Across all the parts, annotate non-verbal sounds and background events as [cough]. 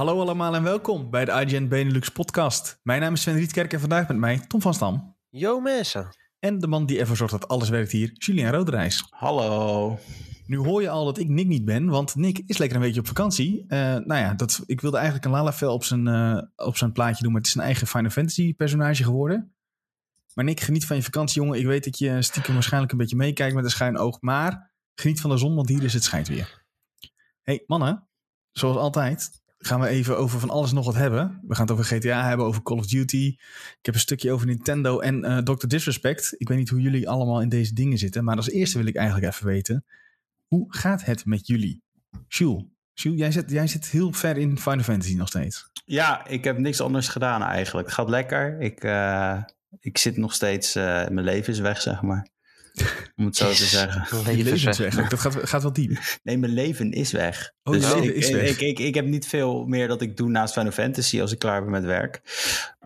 Hallo allemaal en welkom bij de IGN Benelux podcast. Mijn naam is Sven Rietkerk en vandaag met mij Tom van Stam. Yo mensen. En de man die ervoor zorgt dat alles werkt hier, Julien Roderijs. Hallo. Nu hoor je al dat ik Nick niet ben, want Nick is lekker een beetje op vakantie. Uh, nou ja, dat, ik wilde eigenlijk een Lalafel op zijn, uh, op zijn plaatje doen, maar het is een eigen Final Fantasy personage geworden. Maar Nick, geniet van je vakantie, jongen. Ik weet dat je stiekem waarschijnlijk een beetje meekijkt met een schuin oog, maar geniet van de zon, want hier is het schijnt weer. hey, mannen, zoals altijd gaan we even over van alles nog wat hebben. We gaan het over GTA hebben, over Call of Duty. Ik heb een stukje over Nintendo en uh, Dr. Disrespect. Ik weet niet hoe jullie allemaal in deze dingen zitten, maar als eerste wil ik eigenlijk even weten, hoe gaat het met jullie? Jules, Jules jij, zit, jij zit heel ver in Final Fantasy nog steeds. Ja, ik heb niks anders gedaan eigenlijk. Het gaat lekker. Ik, uh, ik zit nog steeds, uh, mijn leven is weg, zeg maar. [laughs] Om het zo te zeggen. Je leven is weg. Dat gaat, gaat wel diep. Nee, mijn leven is weg. Oh, dus leven ik, is weg. Ik, ik, ik, heb niet veel meer dat ik doe naast Final Fantasy als ik klaar ben met werk.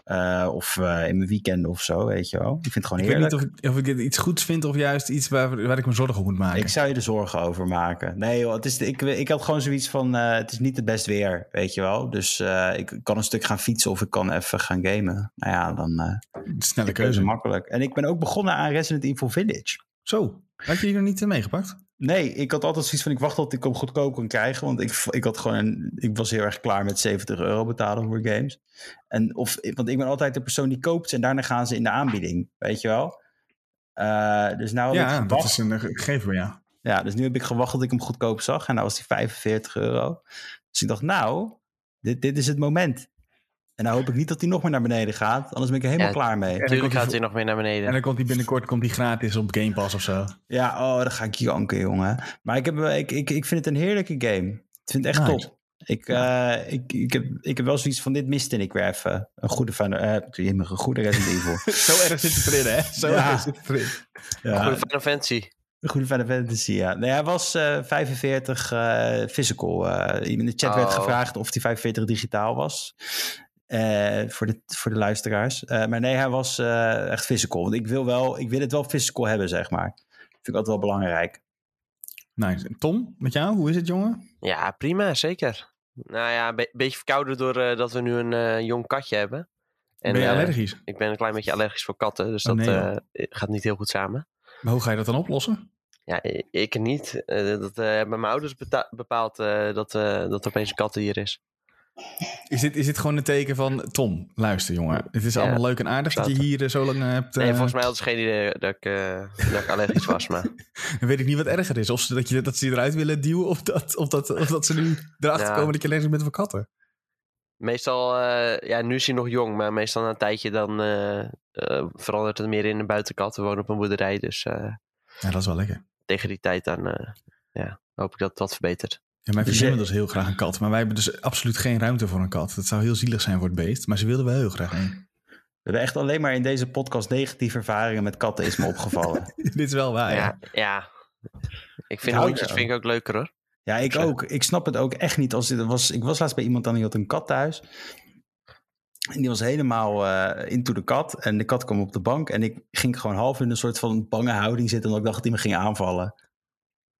Uh, of uh, in mijn weekend of zo, weet je wel. Ik vind het gewoon ik heerlijk. weet niet of ik, of ik iets goeds vind of juist iets waar, waar ik me zorgen om moet maken. Ik zou je er zorgen over maken. Nee joh, het is, ik, ik had gewoon zoiets van, uh, het is niet het best weer, weet je wel. Dus ik kan een stuk gaan fietsen of ik kan even gaan gamen. Nou ja, dan... Snelle keuze. makkelijk. En ik ben ook begonnen aan Resident Evil Village. Zo, had je die nog niet meegepakt? Nee, ik had altijd zoiets van, ik wacht tot ik hem goedkoop kon krijgen. Want ik, ik, had gewoon een, ik was heel erg klaar met 70 euro betalen voor games. En of, want ik ben altijd de persoon die koopt en daarna gaan ze in de aanbieding, weet je wel. Uh, dus nou ja, dat is een gegeven, ja. Ja, dus nu heb ik gewacht tot ik hem goedkoop zag. En nou was die 45 euro. Dus ik dacht, nou, dit, dit is het moment. En nou hoop ik niet dat hij nog meer naar beneden gaat. Anders ben ik er helemaal ja, klaar mee. Natuurlijk gaat hij nog meer naar beneden. En dan komt hij binnenkort komt hij gratis op Game Pass of zo. Ja, oh, dan ga ik janken, jongen. Maar ik, heb, ik, ik, ik vind het een heerlijke game. Ik vind het echt nice. top. Ik, ja. uh, ik, ik, heb, ik heb wel zoiets van, dit miste ik weer even. Een goede, van, uh, een goede Resident Evil. [laughs] Zo erg zit het erin, hè? Zo Ja. erg zit het erin. Een goede Final Fantasy. Een goede Final Fantasy, ja. Nee, hij was uh, 45 physical. in de chat werd Oh. gevraagd of hij 45 digitaal was. Uh, voor, de, voor de luisteraars. Uh, maar nee, hij was uh, echt physical. Want ik wil, wel, ik wil het wel physical hebben, zeg maar. Vind ik altijd wel belangrijk. Nice. Tom, met jou, hoe is het, jongen? Ja, prima, zeker. Nou ja, een be beetje verkouden doordat dat we nu een uh, jong katje hebben. En, ben je allergisch? ik ben een klein beetje allergisch voor katten, dus Oh, dat nee, gaat niet heel goed samen. Maar hoe ga je dat dan oplossen? Ja, ik niet. dat hebben mijn ouders bepaald dat, dat er opeens een kat hier is. Is dit, is dit gewoon een teken van... Tom, luister jongen. Het is ja, allemaal leuk en aardig dat je hier uh, zo lang uh, hebt... Nee, volgens mij hadden ze geen idee dat ik, uh, dat ik allergisch was. Maar... [laughs] Dan weet ik niet wat erger is. Of ze, dat, je, dat ze je eruit willen duwen... of dat, of dat, of dat ze nu erachter ja. komen dat je allergisch bent voor katten. Meestal... ja, nu is hij nog jong. Maar meestal na een tijdje dan verandert het meer in een buitenkat. We wonen op een boerderij, dus... ja, dat is wel lekker. Tegen die tijd dan... ja, hoop ik dat het wat verbetert. Ja, mijn vriendin wil dus heel graag een kat. Maar wij hebben dus absoluut geen ruimte voor een kat. Dat zou heel zielig zijn voor het beest. Maar ze wilden wel heel graag een. We hebben echt alleen maar in deze podcast negatieve ervaringen met katten is me opgevallen. [laughs] Dit is wel waar, ja. Ja, ja. ik vind hondjes vind ik ook leuker hoor. Ja, ik ook. Ik snap het ook echt niet. Als dit was, ik was laatst bij iemand en die had een kat thuis. En die was helemaal uh, into de kat. En de kat kwam op de bank. En ik ging gewoon half in een soort van bange houding zitten. Omdat ik dacht dat hij me ging aanvallen.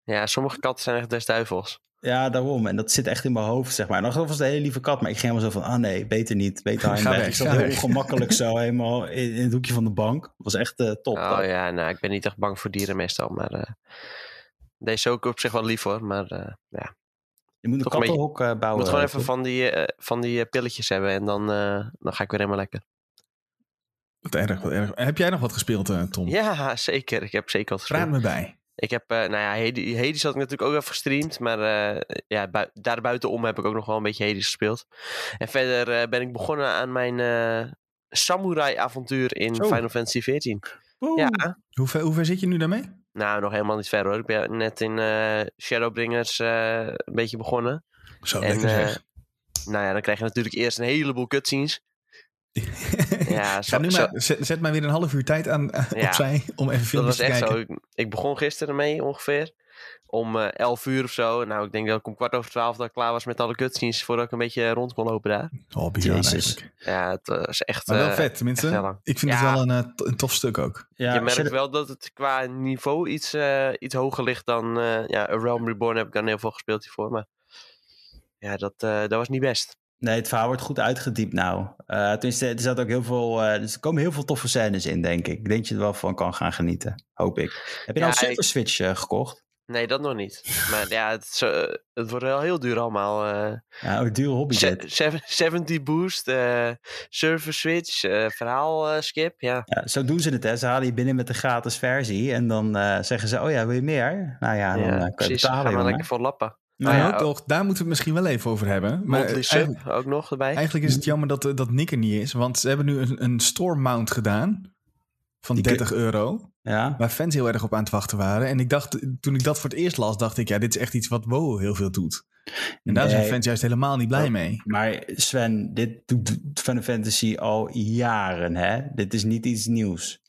Ja, sommige katten zijn echt des duivels. Ja, daarom. En dat zit echt in mijn hoofd, zeg maar. En dan was het een hele lieve kat, maar ik ging helemaal zo van... ah nee, beter niet, beter Ga aan weg. weg, Ik zat ga heel ongemakkelijk zo [laughs] helemaal in, in het hoekje van de bank. Dat was echt uh, top. Oh ja, nou, ik ben niet echt bang voor dieren meestal, maar... Uh, deze ook op zich wel lief hoor, maar uh, ja. Je moet een Toch kattenhok uh, Je bouwen. moet gewoon even van die, uh, van die pilletjes hebben en dan, uh, dan ga ik weer helemaal lekker. Wat erg, wat erg. Heb jij nog wat gespeeld, uh, Tom? Ja, zeker. Ik heb zeker wat gespeeld. Praat me bij. Ik heb, uh, nou ja, Hades, Hades had ik natuurlijk ook even gestreamd. Maar uh, ja, bui daarbuitenom heb ik ook nog wel een beetje Hades gespeeld. En verder uh, ben ik begonnen aan mijn samurai-avontuur in. Final Fantasy XIV. Oeh. Ja. Hoe ver, hoe ver zit je nu daarmee? Nou, nog helemaal niet ver hoor. Ik ben net in Shadowbringers een beetje begonnen. Zo, en, zeg. Nou ja, dan krijg je natuurlijk eerst een heleboel cutscenes. Ja, [laughs] zo, nu maar, zet, zet maar weer een half uur tijd aan uh, ja, opzij om even filmpjes te kijken. Dat was echt zo. Ik, ik, begon gisteren mee ongeveer. Om uh, 11 uur of zo. Nou, ik denk dat ik om kwart over twaalf dat ik klaar was met alle cutscenes. Voordat ik een beetje rond kon lopen daar. Oh, bizar eigenlijk. Ja, het was echt Maar wel uh, vet, tenminste. Ik vind ja. het wel een, een, tof stuk ook. Ja, je merkt wel dat het qua niveau iets, uh, iets hoger ligt dan... ja, A Realm Reborn heb ik dan heel veel gespeeld hiervoor. Maar ja, dat, dat was niet best. Nee, het verhaal wordt goed uitgediept nou. Uh, tenminste, er, zat ook heel veel, uh, er komen heel veel toffe scènes in, denk ik. Ik denk dat je er wel van kan gaan genieten, hoop ik. Heb je Ja, nou een Super Switch eh, gekocht? Nee, dat nog niet. Maar ja, het, is, eh, het wordt wel heel duur allemaal. eh Ja, een dure hobby Se- dit. seven- 70 boost, eh server switch, eh, verhaal eh, skip. Ja, Ja, zo doen ze het, hè. Ze halen je binnen met de gratis versie en dan eh, zeggen ze, oh ja, wil je meer? Nou ja, dan ja eh, kan je precies. betalen, Gaan we lekker voor lappen. Nou, ja, toch, daar moeten we het misschien wel even over hebben. Maar eh, sub ook nog erbij. eigenlijk is het jammer dat, eh, dat Nick er niet is. Want ze hebben nu een, een store mount gedaan van Die kun- 30 euro. Ja, Waar fans heel erg op aan het wachten waren. En ik dacht, toen ik dat voor het eerst las, dacht ik, ja, dit is echt iets wat WoW heel veel doet. En daar zijn fans juist helemaal niet blij Oh. mee. maar Sven, dit doet Final Fantasy al jaren, hè. Dit is niet iets nieuws.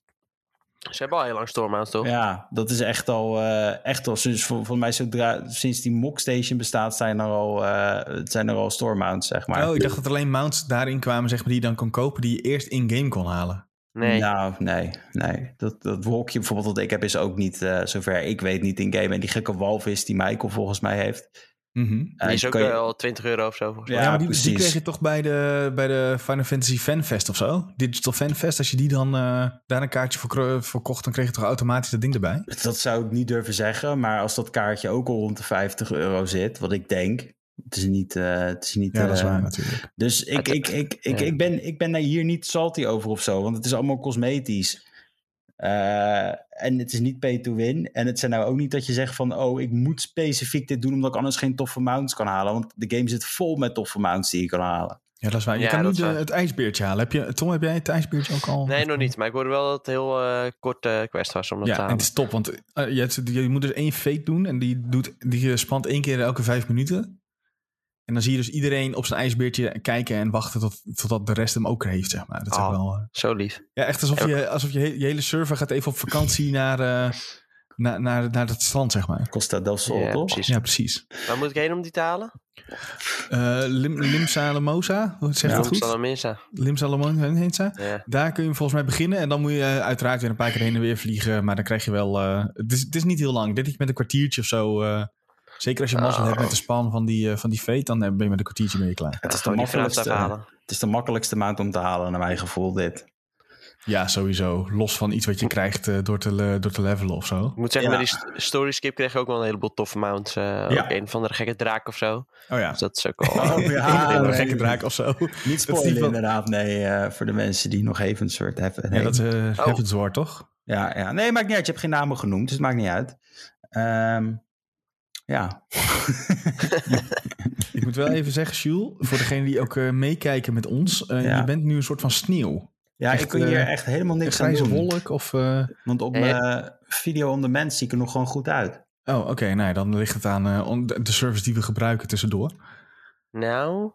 Ze hebben al heel lang Stormhouse, toch? Ja, dat is echt al, eh, echt al sinds, vol- volgens mij zodra, sinds die Mock Station bestaat, zijn er al, eh, zijn er al store mounts, zeg maar. Oh, ik dacht dat er alleen mounts daarin kwamen, zeg maar, die je dan kon kopen, die je eerst in-game kon halen. Nee. Nou, nee, nee. Dat, dat wolkje bijvoorbeeld dat ik heb is ook niet, eh, zover ik weet, niet in game. En die gekke walvis die Michael volgens mij heeft. Die is ook je- wel 20 euro of zo. volgens mij. Ja, Ja, maar die, kreeg je toch bij de, bij de Final Fantasy Fanfest of zo? Digital Fanfest, als je die dan eh, daar een kaartje voor, kocht, dan kreeg je toch automatisch dat ding erbij? Dat zou ik niet durven zeggen, maar als dat kaartje ook al rond de 50 euro zit, wat ik denk. Het is niet. eh, het is niet Ja, dat is eh, waar natuurlijk. Dus ik, ik, ik, ik, ja. ik, ben, ik ben daar hier niet salty over of zo, want het is allemaal cosmetisch. Eh, en het is niet pay to win. En het zijn nou ook niet dat je zegt van, oh, ik moet specifiek dit doen omdat ik anders geen toffe mounts kan halen. Want de game zit vol met toffe mounts die je kan halen. Ja, dat is waar. Je Ja, kan nu de, het ijsbeertje halen. Heb je, Tom, heb jij het ijsbeertje ook al? Nee, nog niet. Maar ik hoorde wel dat het heel eh kort eh, quest was om dat te Ja, en halen. het is top, want je, hebt- je moet dus één fake doen en die, doet, die spant één keer elke vijf minuten. En dan zie je dus iedereen op zijn ijsbeertje kijken en wachten tot, totdat de rest hem ook heeft, zeg maar. Dat is ook Oh. wel... eh, Zo lief. ja, echt alsof je, alsof je, he- je hele server gaat even op vakantie naar, eh, naar, naar, naar het strand, zeg maar. Costa del Sol, Ja, toch? precies. Ja, precies. Waar moet ik heen om die te halen? Eh Lim, Limsa Lamosa, hoe zeg je Ja, dat goed? Limsa Lamosa, Ja. Daar kun je volgens mij beginnen en dan moet je uiteraard weer een paar keer heen en weer vliegen. Maar dan krijg je wel, eh, het, is, het is niet heel lang. Dat je met een kwartiertje of zo, eh, zeker als je mazzel Oh. hebt met de span van die, eh, van die fate, dan eh, ben je met een kwartiertje je klaar. Het is, de makkelijkste, halen. het is de makkelijkste mount om te halen, naar mijn gevoel, dit. Ja, sowieso. Los van iets wat je krijgt eh, door, te, door te levelen of zo. Ik moet zeggen, Ja. met die st- story skip kreeg je ook wel een heleboel toffe mounts. eh, Ook een van de gekke draak of zo. Oh ja. Dus dat is ook wel... [laughs] Oh, ja, een nee. gekke draak of zo. Niet spoilen inderdaad, nee, eh, voor de mensen die nog even een soort hebben. Ja, dat is uh, Oh. Toch? Ja, ja, nee, maakt niet uit. Je hebt geen namen genoemd, dus het maakt niet uit. Ehm, ja. [laughs] Ik moet wel even zeggen, Jules, voor degenen die ook eh, meekijken met ons, eh, Ja. je bent nu een soort van sneeuw. ja, Echt, ik kan hier eh, echt helemaal niks aan doen. wolk of... eh, Want op mijn video on demand zie ik er nog gewoon goed uit. Oh, oké. nou dan ligt het aan eh, de service die we gebruiken tussendoor. Nou,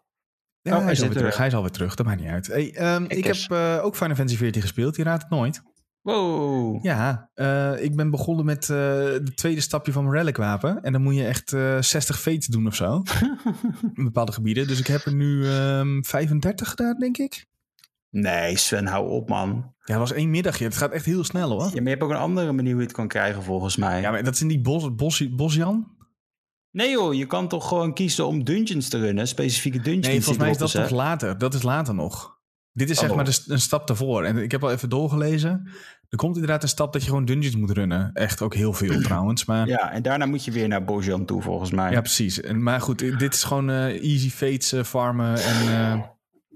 Ja, Oh, hij, is zit alweer er. terug. hij is alweer terug. Dat maakt niet uit. Hey, ehm, ik heb eh, ook Final Fantasy 14 gespeeld. Je raadt het nooit. Wow. Ja, eh, ik ben begonnen met uh, de tweede stapje van mijn relic wapen. En dan moet je echt uh, 60 fates doen of zo. [laughs] in bepaalde gebieden. Dus ik heb er nu um, 35 gedaan, denk ik. Nee, Sven, hou op, man. Ja, dat was één middagje. Het gaat echt heel snel, hoor. Ja, maar je hebt ook een andere manier hoe je het kan krijgen, volgens mij. Ja, maar dat is in die bos, bos, Bosjan? Nee joh, je kan toch gewoon kiezen om dungeons te runnen, specifieke dungeons. Nee, volgens mij is dat toch later. Dat is later nog. Dit is Oh. zeg maar de, een stap daarvoor. En ik heb al even doorgelezen. Er komt inderdaad een stap dat je gewoon dungeons moet runnen. Echt ook heel veel [clears throat] trouwens. Maar ja, Ja, en daarna moet je weer naar Bojan toe, volgens mij. precies. En, maar goed, dit is gewoon eh, easy fates eh, farmen. En eh,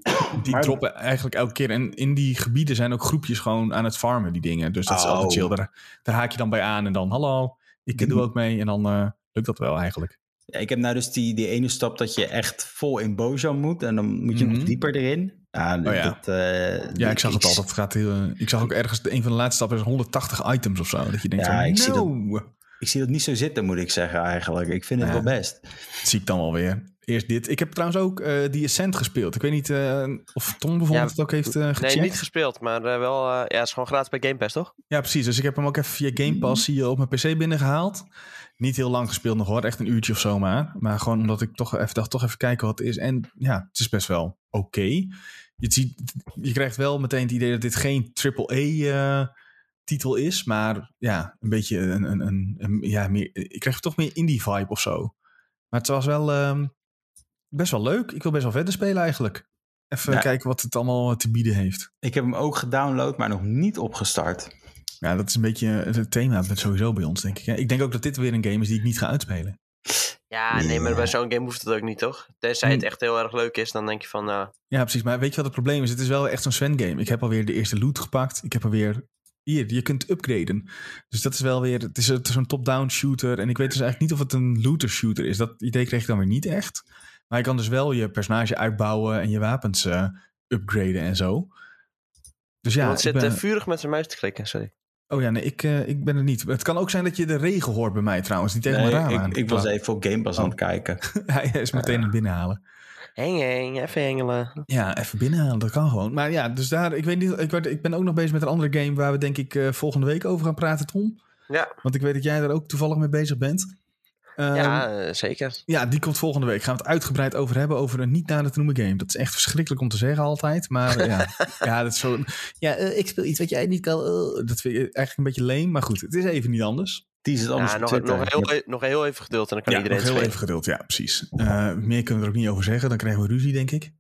[clears throat] die Maar- droppen eigenlijk elke keer. En in die gebieden zijn ook groepjes gewoon aan het farmen, die dingen. Dus dat is Oh. altijd chill. Daar, daar haak je dan bij aan en dan hallo, ik doe ook mee. En dan lukt dat wel eigenlijk. Ja, ik heb nou dus die, die ene stap dat je echt vol in Bojan moet. En dan moet je Mhm. nog dieper erin. Ja, Oh ja. Dat, eh, Ja, ik zag het ik- al. Dat gaat heel, eh, ik zag ook ergens, een van de laatste stappen is 180 items of zo. Dat je denkt Ja, van, ik zie no. Ik zie dat niet zo zitten, moet ik zeggen eigenlijk. Ik vind het Ja. wel best. Dat zie ik dan wel weer. Eerst dit. Ik heb trouwens ook eh die Ascent gespeeld. Ik weet niet eh, of Tom bijvoorbeeld Ja, het ook heeft eh gecheckt. nee, niet gespeeld. Maar eh, wel... eh, ja, het is gewoon gratis bij Game Pass, toch? ja, precies. Dus ik heb hem ook even via Game Pass hier op mijn PC binnengehaald. Niet heel lang gespeeld nog hoor. Echt een uurtje of zo maar. Maar gewoon omdat ik toch even dacht, toch even kijken wat het is. En ja, het is best wel oké. Je, ziet, je krijgt wel meteen het idee dat dit geen AAA eh titel is. Maar ja, een beetje een... een, een, een- ja, meer, ik krijg toch meer indie vibe of zo. Maar het was wel... ehm, best wel leuk. Ik wil best wel verder spelen eigenlijk. Even Ja. kijken wat het allemaal te bieden heeft. Ik heb hem ook gedownload, maar nog niet opgestart. Ja, dat is een beetje het thema sowieso bij ons, denk ik. Ik denk ook dat dit weer een game is die ik niet ga uitspelen. Ja, nee, maar bij zo'n game hoeft het ook niet, toch? Tenzij het Hm. echt heel erg leuk is, dan denk je van, nou, Ja, precies. Maar weet je wat het probleem is? Het is wel echt zo'n Sven-game. Ik heb alweer de eerste loot gepakt. Ik heb alweer... Hier, je kunt upgraden. Dus dat is wel weer... Het is, het is een top-down shooter. En ik weet dus eigenlijk niet of het een looter shooter is. Dat idee kreeg ik dan weer niet echt. Maar je kan dus wel je personage uitbouwen en je wapens eh, upgraden en zo. Dus ja, ik zit ben- eh, vurig met zijn muis te klikken, sorry. Oh ja, nee, ik, eh, ik ben er niet. Het kan ook zijn dat je de regen hoort bij mij trouwens. Die tegen Nee, mijn raam ik, aan. ik was even op Game Pass aan Oh. het kijken. [laughs] Hij is meteen naar binnen halen. Heng, heng, even hengelen. Ja, even binnenhalen, dat kan gewoon. Maar ja, dus daar, ik weet niet, ik, werd- ik ben ook nog bezig met een andere game waar we denk ik eh, volgende week over gaan praten, Tom. Ja, Want ik weet dat jij daar ook toevallig mee bezig bent. Ehm, ja, eh, zeker. ja, die komt volgende week. Gaan we het uitgebreid over hebben over een niet nader te noemen game. Dat is echt verschrikkelijk om te zeggen altijd. Maar eh, ja, [laughs] ja, dat is zo. Ja, eh, ik speel iets wat jij niet kan. dat vind je eigenlijk een beetje leem. Maar goed, het is even niet anders. Die is het anders Ja, nog, nog, heel, e- nog heel even geduld en dan kan ja, iedereen nog heel spelen. even geduld. Ja, precies. Eh, meer kunnen we er ook niet over zeggen. Dan krijgen we ruzie, denk ik.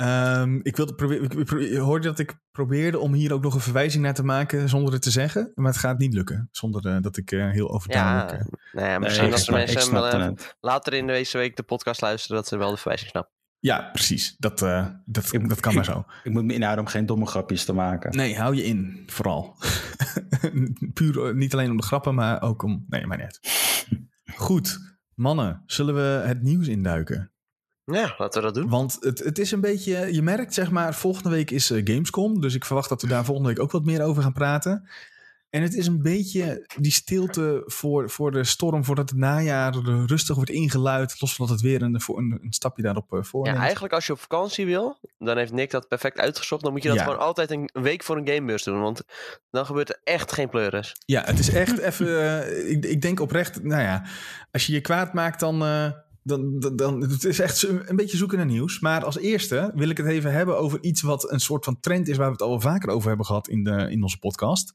Ehm, ik wilde. Ik, ik hoorde dat ik probeerde om hier ook nog een verwijzing naar te maken zonder het te zeggen. Maar het gaat niet lukken. Zonder eh, dat ik eh, heel overduidelijk. Ja, eh, nou ja, misschien als de mensen later in deze week de podcast luisteren, dat ze wel de verwijzing snappen. ja, precies. Dat, eh, dat, Ik- dat kan maar zo. [clears throat] Ik moet me inhouden om geen domme grapjes te maken. Nee, hou je in, vooral. [laughs] Puur niet alleen om de grappen, maar ook om. Nee, maar net. [laughs] Goed, mannen, zullen we het nieuws induiken? Ja, laten we dat doen. Want het, het is een beetje, je merkt zeg maar, volgende week is eh, Gamescom. Dus ik verwacht dat we daar volgende week ook wat meer over gaan praten. En het is een beetje die stilte voor, voor de storm, voordat het najaar rustig wordt ingeluid. Los van dat het weer een, voor een, een stapje daarop eh, voorneemt. Ja, eigenlijk als je op vakantie wil, dan heeft Nick dat perfect uitgezocht. Dan moet je dat Ja. gewoon altijd een week voor een gamebeurs doen. Want dan gebeurt er echt geen pleuris. Ja, het is echt even. eh, ik, ik denk oprecht, nou ja, als je je kwaad maakt, dan. Dan, dan, het is echt een beetje zoeken naar nieuws. Maar als eerste wil ik het even hebben over iets wat een soort van trend is, waar we het al vaker over hebben gehad in, de, in onze podcast.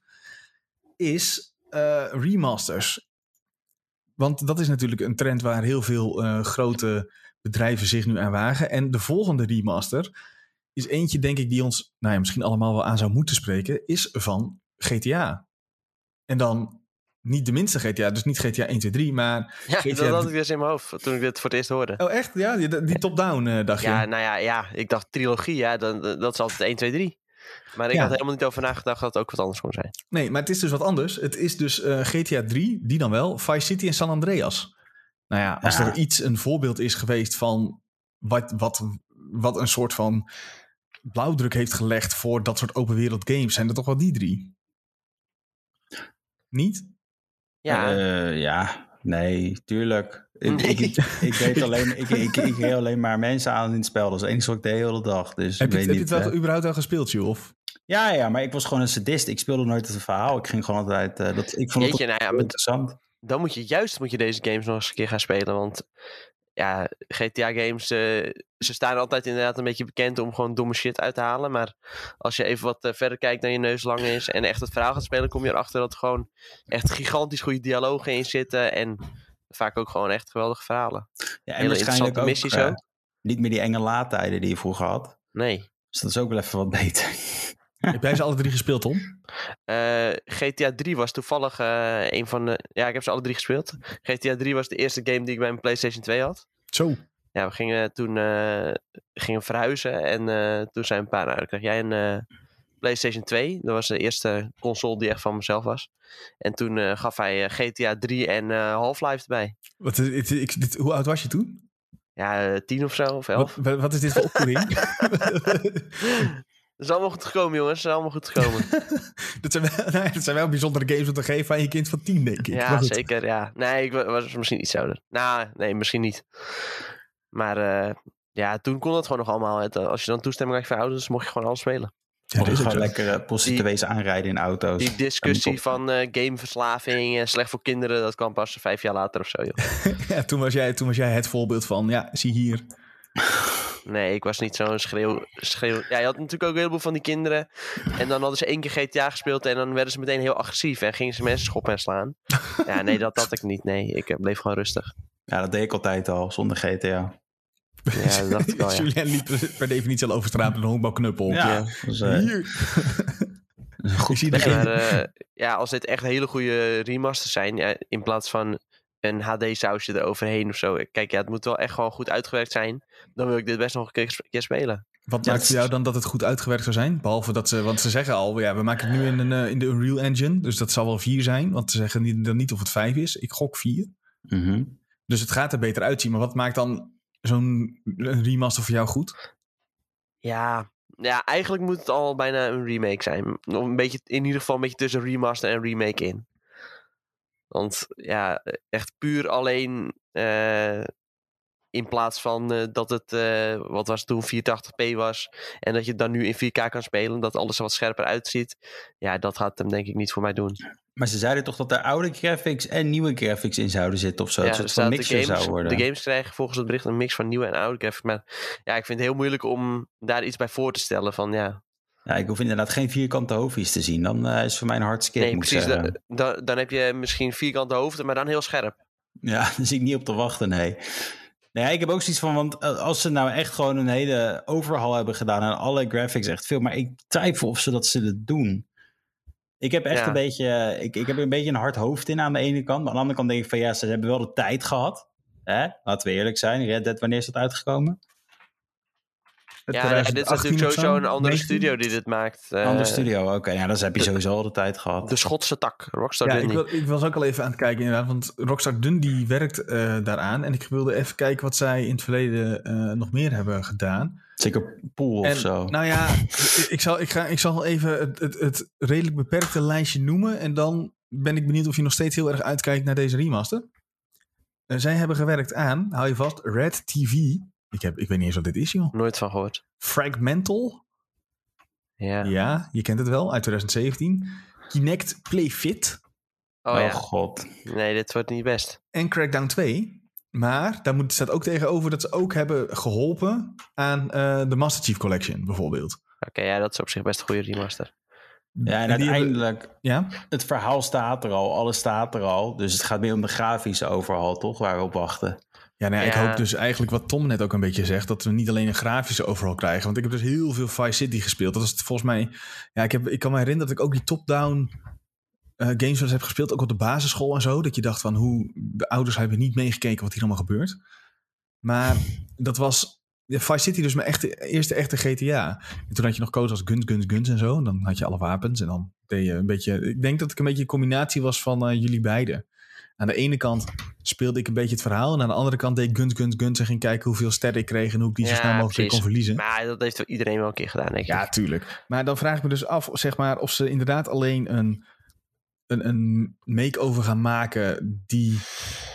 Is eh, remasters. Want dat is natuurlijk een trend waar heel veel eh, grote bedrijven zich nu aan wagen. En de volgende remaster is eentje, denk ik, die ons nou ja, misschien allemaal wel aan zou moeten spreken, is van GTA. En dan niet de minste GTA, dus niet GTA 1, 2, 3, maar... [laughs] Ja, GTA dat had ik dus in mijn hoofd toen ik dit voor het eerst hoorde. Oh echt? Ja, die, die top-down eh, dacht je? Ja, nou ja, ja, ik dacht trilogie, ja, dan, dat is altijd 1, 2, 3. Maar ik Ja. had helemaal niet over nagedacht dat het ook wat anders kon zijn. Nee, maar het is dus wat anders. Het is dus eh, GTA 3, die dan wel, Vice City en San Andreas. Nou ja, als Ja. er iets een voorbeeld is geweest van wat, wat, wat een soort van blauwdruk heeft gelegd voor dat soort open wereld games, zijn er toch wel die drie? Niet? Ja, Eh, ja, nee, tuurlijk. Ik, Nee. ik, ik weet alleen, ik, ik, ik reed alleen maar mensen aan in het spel. Dat is het enige wat ik de hele dag. Dus Heb ik je, weet heb je het wel eh, überhaupt al gespeeld, Jules? Of? ja, ja, maar ik was gewoon een sadist. Ik speelde nooit het verhaal. Ik ging gewoon altijd. eh, dat, ik vond het jeetje, nou ja, interessant. dan moet je juist moet je deze games nog eens een keer gaan spelen. Want ja, GTA-games, eh, ze staan altijd inderdaad een beetje bekend om gewoon domme shit uit te halen. Maar als je even wat eh, verder kijkt dan je neus lang is en echt het verhaal gaat spelen, kom je erachter dat er gewoon echt gigantisch goede dialogen in zitten. En vaak ook gewoon echt geweldige verhalen. Ja, en hele waarschijnlijk ook missies eh, ook. niet meer die enge laadtijden die je vroeger had. Nee. Dus dat is ook wel even wat beter. Heb jij ze alle drie gespeeld, Tom? Eh, GTA 3 was toevallig eh, een van de. Ja, ik heb ze alle drie gespeeld. GTA 3 was de eerste game die ik bij mijn PlayStation 2 had. Zo. Ja, we gingen toen eh, gingen verhuizen en toen zijn we een paar. Nou, kreeg jij een PlayStation 2. Dat was de eerste console die echt van mezelf was. En toen gaf hij GTA 3 en Half-Life erbij. Wat, dit, hoe oud was je toen? Ja, 10 of zo, of 11. Wat, wat is dit voor opvoeding? [laughs] [laughs] Dat is allemaal goed gekomen, jongens. Dat is allemaal goed gekomen. [laughs] dat, zijn wel, nou dat zijn wel bijzondere games om te geven aan je kind van tien, denk ik. Ja, zeker. Ja. Nee, ik wa- was misschien iets ouder. Nou, nee, misschien niet. Maar eh, ja, toen kon het gewoon nog allemaal. Het, als je dan toestemming had van je ouders, mocht je gewoon alles spelen. Ja, dat is ook gewoon lekker eh, prostituees aanrijden in auto's. Die discussie van eh, gameverslaving en slecht voor kinderen, dat kwam pas vijf jaar later of zo, joh. [laughs] Ja, toen, was jij, toen was jij het voorbeeld van, ja, zie hier. Nee, ik was niet zo'n schreeuw, schreeuw. Ja, je had natuurlijk ook een heleboel van die kinderen. En dan hadden ze één keer GTA gespeeld en dan werden ze meteen heel agressief en gingen ze mensen schoppen en slaan. [laughs] Ja, nee, dat had ik niet. Nee, ik eh, bleef gewoon rustig. Ja, dat deed ik altijd al, zonder GTA. Ja, dat wel, ja. Julien liep per definitie al over straat met een honkbalknuppel. Ja, Ja. eh, Hier. [laughs] goed. Ik zie degene- maar eh, ja, als dit echt hele goede remasters zijn, ja, in plaats van een HD-sausje eroverheen of zo. Kijk, ja, het moet wel echt gewoon goed uitgewerkt zijn. Dan wil ik dit best nog een keer, spelen. Wat Ja, maakt voor jou dan dat het goed uitgewerkt zou zijn? Behalve dat ze, want ze zeggen al, ja, we maken het nu in, een, eh, in de Unreal Engine. Dus dat zal wel 4 zijn. Want ze zeggen niet, dan niet of het 5 is. Ik gok 4. Mhm. Dus het gaat er beter uitzien. Maar wat maakt dan zo'n remaster voor jou goed? Ja, ja, eigenlijk moet het al bijna een remake zijn. Nog een beetje, in ieder geval een beetje tussen remaster en remake in. Want ja, echt puur alleen eh, in plaats van eh, dat het, eh, wat was het toen, 480p was. En dat je het dan nu in 4K kan spelen, dat alles er wat scherper uitziet. Ja, dat gaat hem denk ik niet voor mij doen. Maar ze zeiden toch dat er oude graphics en nieuwe graphics in zouden zitten of zo. Ja, dat het van de, games, zou worden. de games krijgen volgens het bericht een mix van nieuwe en oude graphics. Maar ja, ik vind het heel moeilijk om daar iets bij voor te stellen. Van ja, Ja, ik hoef inderdaad geen vierkante hoofdjes te zien. Dan eh, is voor mij een hard skip, nee, precies. dan heb je misschien vierkante hoofden, maar dan heel scherp. Ja, [laughs] daar zie ik niet op te wachten, nee. Nee, ik heb ook zoiets van, want eh, als ze nou echt gewoon een hele overhaul hebben gedaan en alle graphics echt veel, maar ik twijfel of ze dat zullen doen. Ik heb echt Ja. een beetje, ik, ik heb een beetje een hard hoofd in aan de ene kant, maar aan de andere kant denk ik van ja, ze hebben wel de tijd gehad. Hè? Laten we eerlijk zijn, Red Dead, wanneer is dat uitgekomen? Ja, nee, dit is natuurlijk sowieso een andere 19? studio die dit maakt. eh, Andere studio, oké, ja, dan heb je sowieso al de tijd gehad. De Schotse tak, Rockstar Ja, doet ik, wil, ik was ook al even aan het kijken inderdaad. Want Rockstar Dundee werkt eh, daaraan. En ik wilde even kijken wat zij in het verleden eh, nog meer hebben gedaan. Zeker Pool of En, zo. Nou ja, ik, zal, ik, ga, ik zal even het, het, het redelijk beperkte lijstje noemen. En dan ben ik benieuwd of je nog steeds heel erg uitkijkt naar deze remaster. Zij hebben gewerkt aan, hou je vast, Red TV. Ik, heb, ik weet niet eens wat dit is, joh. Nooit van gehoord. Fragmental. Ja. Ja, je kent het wel, uit 2017. Kinect Play Fit. Oh, oh ja. god. Nee, dit wordt niet best. En Crackdown 2. Maar daar moet, staat ook tegenover dat ze ook hebben geholpen aan eh, de Master Chief Collection, bijvoorbeeld. Oké, ja, dat is op zich best een goede remaster. Ja, en, hebben- uiteindelijk, ja? het verhaal staat er al, alles staat er al. Dus het gaat meer om de grafische overhaul, toch? Waar we op wachten. Ja, nou ja, ik hoop dus eigenlijk wat Tom net ook een beetje zegt, dat we niet alleen een grafische overhaul krijgen. Want ik heb dus heel veel Vice City gespeeld. Dat was volgens mij, ja, ik, heb, ik kan me herinneren dat ik ook die top-down eh, games wel eens heb gespeeld, ook op de basisschool en zo. Dat je dacht van hoe, de ouders hebben niet meegekeken wat hier allemaal gebeurt. Maar dat was ja, Vice City dus mijn echte, eerste echte GTA. En toen had je nog codes als guns, guns, guns en zo. En dan had je alle wapens en dan deed je een beetje... Ik denk dat ik een beetje een combinatie was van eh, jullie beiden. Aan de ene kant speelde ik een beetje het verhaal. En aan de andere kant deed ik guns, guns, guns. En ging kijken hoeveel sterren ik kreeg. En hoe ik die zo Ja, snel mogelijk kon verliezen. Maar dat heeft iedereen wel een keer gedaan, denk ik. Ja, tuurlijk. Maar dan vraag ik me dus af, zeg maar, of ze inderdaad alleen een, een, een make-over gaan maken die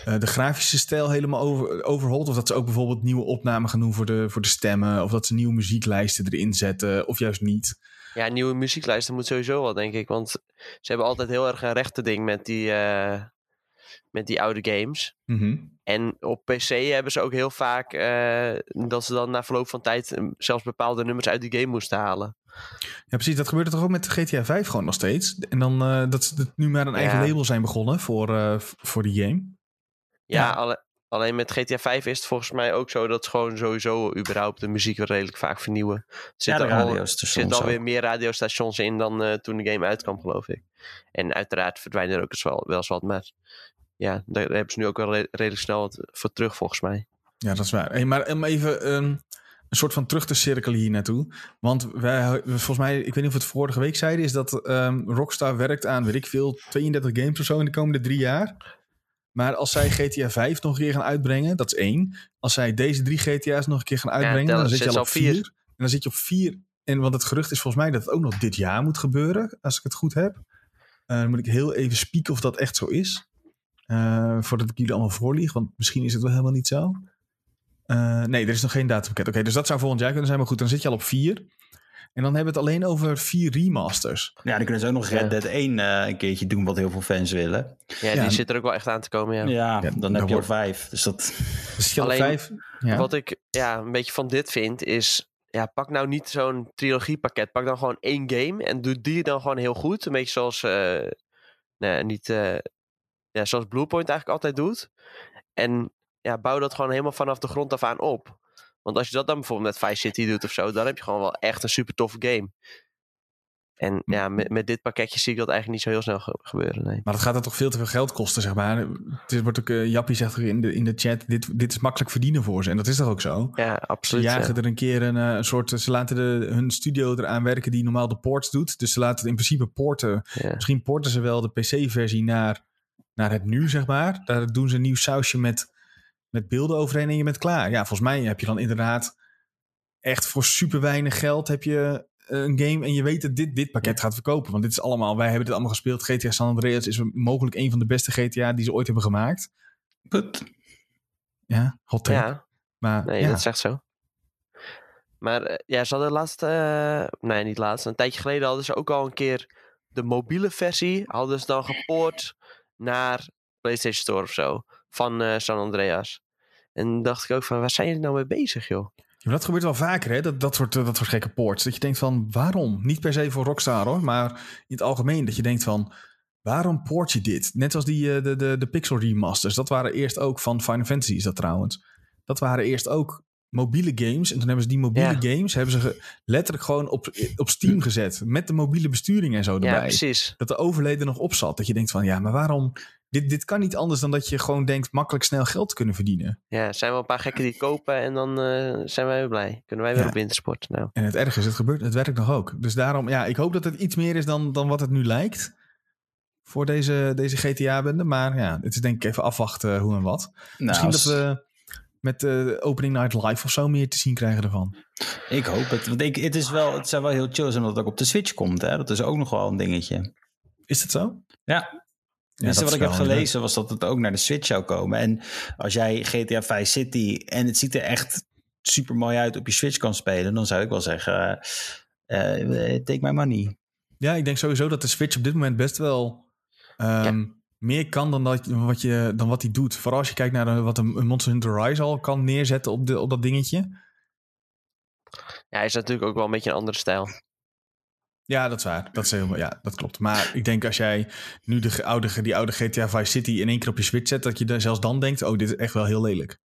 eh, de grafische stijl helemaal over, overholt. Of dat ze ook bijvoorbeeld nieuwe opnamen gaan doen voor de, voor de stemmen. Of dat ze nieuwe muzieklijsten erin zetten. Of juist niet. Ja, nieuwe muzieklijsten moet sowieso wel, denk ik. Want ze hebben altijd heel erg een rechte ding met die, eh, met die oude games. Mhm. En op PC hebben ze ook heel vaak eh, dat ze dan na verloop van tijd eh, zelfs bepaalde nummers uit die game moesten halen. Ja, precies. Dat gebeurde toch ook met GTA 5 gewoon nog steeds. En dan eh, dat ze het nu maar een eigen label zijn begonnen voor, eh, voor die game. Ja, Ja. alle- alleen met GTA 5 is het volgens mij ook zo dat ze gewoon sowieso überhaupt de muziek wel redelijk vaak vernieuwen. Er Ja, zitten al, alweer meer radiostations in dan eh, toen de game uitkwam, geloof ik. En uiteraard verdwijnen er ook eens wel, wel eens wat, maar ja, daar hebben ze nu ook wel re- redelijk snel wat voor terug, volgens mij. Ja, dat is waar. Hey, maar om even ehm, een soort van terug te cirkelen hier naartoe. Want wij, volgens mij, ik weet niet of we het vorige week zeiden, is dat ehm, Rockstar werkt aan, weet ik veel, 32 games of zo in de komende drie jaar. Maar als zij GTA 5 nog een keer gaan uitbrengen, dat is één. Als zij deze drie GTA's nog een keer gaan uitbrengen, dan zit je al op vier. En dan zit je op vier. En want het gerucht is volgens mij dat het ook nog dit jaar moet gebeuren, als ik het goed heb. Eh, dan moet ik heel even spieken of dat echt zo is. Eh, voordat ik jullie allemaal voorlieg, want misschien is het wel helemaal niet zo. Eh, nee, er is nog geen datumpakket. Oké, dus dat zou volgend jaar kunnen zijn. Maar goed, dan zit je al op vier. En dan hebben we het alleen over vier remasters. Ja, dan kunnen ze ook nog Red. Dead 1 eh, een keertje doen, wat heel veel fans willen. Ja, Ja, die zit er ook wel echt aan te komen, ja. Ja, Ja, dan heb je al wordt- vijf. Dus dat... Dus al op Alleen- vijf. Ja. Wat ik ja, een beetje van dit vind is... Ja, pak nou niet zo'n trilogiepakket. Pak dan gewoon één game en doe die dan gewoon heel goed. Een beetje zoals... eh, nee, niet... eh, ja, zoals Bluepoint eigenlijk altijd doet. En ja, bouw dat gewoon helemaal vanaf de grond af aan op. Want als je dat dan bijvoorbeeld met Vice City doet of zo, dan heb je gewoon wel echt een super toffe game. En ja, met, met dit pakketje zie ik dat eigenlijk niet zo heel snel ge- gebeuren. Nee. Maar dat gaat dan toch veel te veel geld kosten, zeg maar. Het is- wordt ook, eh, Jappie zegt ook in de, in de chat, dit, dit is makkelijk verdienen voor ze. En dat is toch ook zo? Ja, Ze absoluut. ja. jagen er een keer een, eh, een soort, ze laten de, hun studio eraan werken die normaal de ports doet. Dus ze laten in principe porten. Ja. Misschien porten ze wel de PC-versie naar, naar het nu, zeg maar. Daar doen ze een nieuw sausje met, met beelden overheen en je bent klaar. Ja, volgens mij heb je dan inderdaad echt voor super weinig geld heb je eh, een game en je weet dat dit, dit pakket gaat verkopen. Want dit is allemaal, wij hebben dit allemaal gespeeld. GTA San Andreas is mogelijk een van de beste GTA die ze ooit hebben gemaakt. Put. Ja, hot take. ja, Maar nee, ja. dat is echt zo. Maar eh, ja, ze hadden laatst, eh, nee niet laatst, een tijdje geleden hadden ze ook al een keer de mobiele versie, hadden ze dan gepoord naar PlayStation Store of zo, van eh, San Andreas. En dacht ik ook van, waar zijn jullie nou mee bezig joh? Dat gebeurt wel vaker, hè? Dat, dat, soort, eh, dat soort gekke ports. Dat je denkt van, waarom? Niet per se voor Rockstar, hoor. Maar in het algemeen dat je denkt van, waarom poort je dit? Net als die, eh, de, de, de Pixel remasters. Dat waren eerst ook van Final Fantasy, is dat trouwens. Dat waren eerst ook mobiele games. En toen hebben ze die mobiele games hebben ze ge- letterlijk gewoon op, op Steam gezet. Met de mobiele besturing en zo erbij. Ja, precies. dat de overleden nog op zat. Dat je denkt van, ja, maar waarom... Dit, dit kan niet anders dan dat je gewoon denkt makkelijk snel geld te kunnen verdienen. Ja, er zijn wel een paar gekken die het kopen en dan eh, zijn wij weer blij. Kunnen wij weer Ja. op wintersport. Nou, En het erg is, het gebeurt, het werkt nog ook. Dus daarom, ja, ik hoop dat het iets meer is dan, dan wat het nu lijkt. Voor deze, deze GTA-bende. Maar ja, het is denk ik even afwachten hoe en wat. Nou, Misschien dat als- we met de Opening Night Live of zo meer te zien krijgen ervan. Ik hoop het. Want ik, het, is wel, het zou wel heel chill zijn omdat het ook op de Switch komt. Hè? Dat is ook nog wel een dingetje. Is dat zo? Ja. Ja, Dus dat wat ik heb gelezen was dat het ook naar de Switch zou komen. En als jij GTA 5 City en het ziet er echt super mooi uit op je Switch kan spelen, dan zou ik wel zeggen: eh, eh, take my money. Ja, ik denk sowieso dat de Switch op dit moment best wel ehm, meer kan dan, dat, wat je, dan wat hij doet. Vooral als je kijkt naar de- wat een, Monster Hunter Rise al kan neerzetten op, de, op dat dingetje. ja, hij is natuurlijk ook wel een beetje een andere stijl. Ja, dat is waar. Dat, is helemaal, ja, dat klopt. Maar ik denk als jij nu de oude, die oude GTA Vice City in één keer op je Switch zet, dat je dan zelfs dan denkt, oh, dit is echt wel heel lelijk.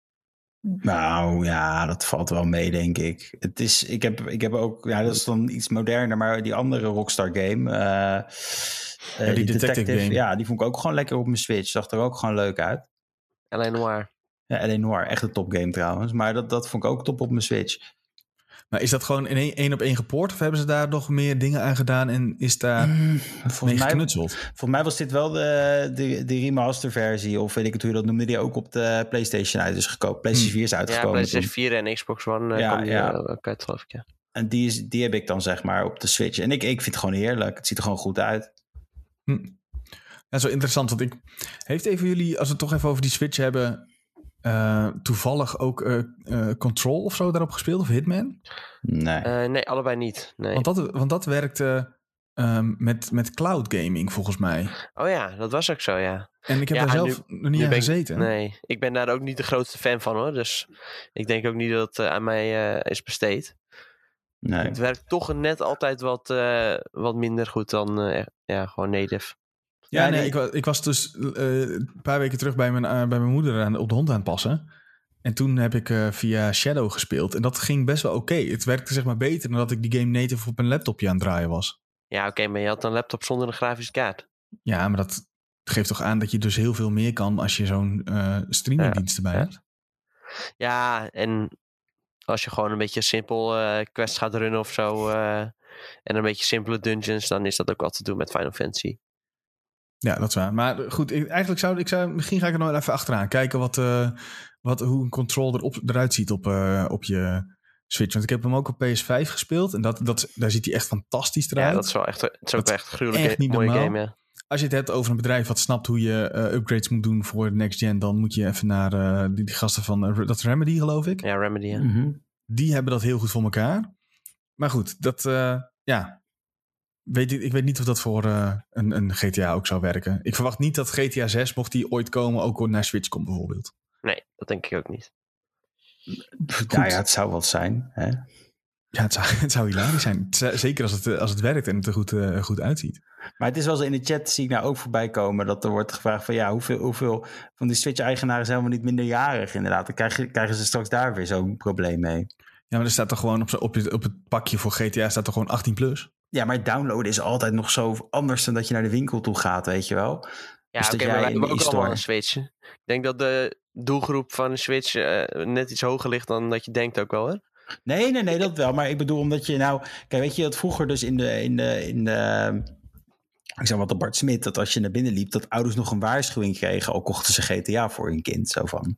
Nou ja, dat valt wel mee, denk ik. Het is, ik, heb, ik heb ook, ja, dat is dan iets moderner, maar die andere Rockstar game. eh, eh, die detective game. Ja, die vond ik ook gewoon lekker op mijn Switch. Zag er ook gewoon leuk uit. Alleen Noir. Ja, L.A. Noir, echt een topgame trouwens. Maar dat, dat vond ik ook top op mijn Switch. Maar is dat gewoon in één, op één gepoord of hebben ze daar nog meer dingen aan gedaan en is daar mee Mm, volgens, mij, geknutseld? volgens mij was dit wel de, de, de remaster versie, of weet ik het hoe je dat noemde, die ook op de PlayStation uit is gekomen. PlayStation 4 is Ja, uitgekomen. PlayStation toen. 4 en Xbox One eh, Ja, kwam ja. eh, ook uit, geloof ik. Ja. En die, is, die heb ik dan zeg maar op de Switch. En ik, ik vind het gewoon heerlijk. Het ziet er gewoon goed uit. Hm. Ja, zo interessant. Want ik heeft even jullie, als we het toch even over die Switch hebben, eh, toevallig ook eh, eh, Control of zo daarop gespeeld of Hitman? Nee. Eh, nee, allebei niet. Nee. Want dat, want dat werkte ehm, met, met cloud gaming volgens mij. Oh ja, dat was ook zo, ja. En ik heb Ja, daar zelf nog niet aan ben ik- gezeten. Nee, ik ben daar ook niet de grootste fan van hoor. Dus ik denk ook niet dat het eh, aan mij eh, is besteed. nee. Het werkt toch net altijd wat, eh, wat minder goed dan eh, ja, gewoon native. Ja, nee, die- ik, ik was dus eh, een paar weken terug bij mijn, eh, bij mijn moeder aan, op de hond aan het passen. En toen heb ik eh, via Shadow gespeeld. En dat ging best wel oké. Het werkte zeg maar beter dan dat ik die game native op mijn laptopje aan het draaien was. Ja, oké, maar je had een laptop zonder een grafische kaart. Ja, maar dat geeft toch aan dat je dus heel veel meer kan als je zo'n streamingdienst erbij ja. hebt. Ja, en als je gewoon een beetje simpel quests gaat runnen of zo. en een beetje simpele dungeons, dan is dat ook wat te doen met Final Fantasy. Ja, dat is waar. Maar goed, ik, eigenlijk zou ik zou, misschien ga ik er nog even achteraan kijken wat, eh, wat, hoe een control erop, eruit ziet op, eh, op je Switch. Want ik heb hem ook op PS5 gespeeld en dat, dat, daar ziet hij echt fantastisch eruit. Ja, dat is wel echt, het is ook echt niet mooie normaal. game, ja. Als je het hebt over een bedrijf wat snapt hoe je eh, upgrades moet doen voor next gen, dan moet je even naar eh, die, die gasten van dat is Remedy, geloof ik. Ja, Remedy, ja. Mhm. Die hebben dat heel goed voor elkaar. Maar goed, dat eh, ja. Weet ik, ik weet niet of dat voor eh, een, een GTA ook zou werken. Ik verwacht niet dat GTA 6, mocht die ooit komen, ook naar Switch komt bijvoorbeeld. Nee, dat denk ik ook niet. Ja, ja, het zou wat zijn. Hè? Ja, het zou, [laughs] het zou hilarisch zijn. Zeker als het, eh, als het werkt en het er goed, eh, goed uitziet. Maar het is wel zo in de chat, zie ik nou ook voorbij komen, dat er wordt gevraagd van ja, hoeveel, hoeveel van die Switch-eigenaren zijn wel niet minderjarig inderdaad. Dan krijgen, krijgen ze straks daar weer zo'n probleem mee. Ja, maar er staat toch gewoon op, op, op het pakje voor GTA staat toch gewoon 18 plus. Ja, maar downloaden is altijd nog zo anders dan dat je naar de winkel toe gaat, weet je wel. Ja, Dus oké, maar wij hebben ook allemaal e-store- een Switch. Ik denk dat de doelgroep van een Switch eh, net iets hoger ligt dan dat je denkt ook wel, hè? Nee, nee, nee, dat wel. Maar ik bedoel, omdat je nou... Kijk, weet je dat vroeger dus in de... In de, in de ik zeg wat de Bart Smit, dat als je naar binnen liep, dat ouders nog een waarschuwing kregen, al kochten ze GTA voor hun kind. Zo van,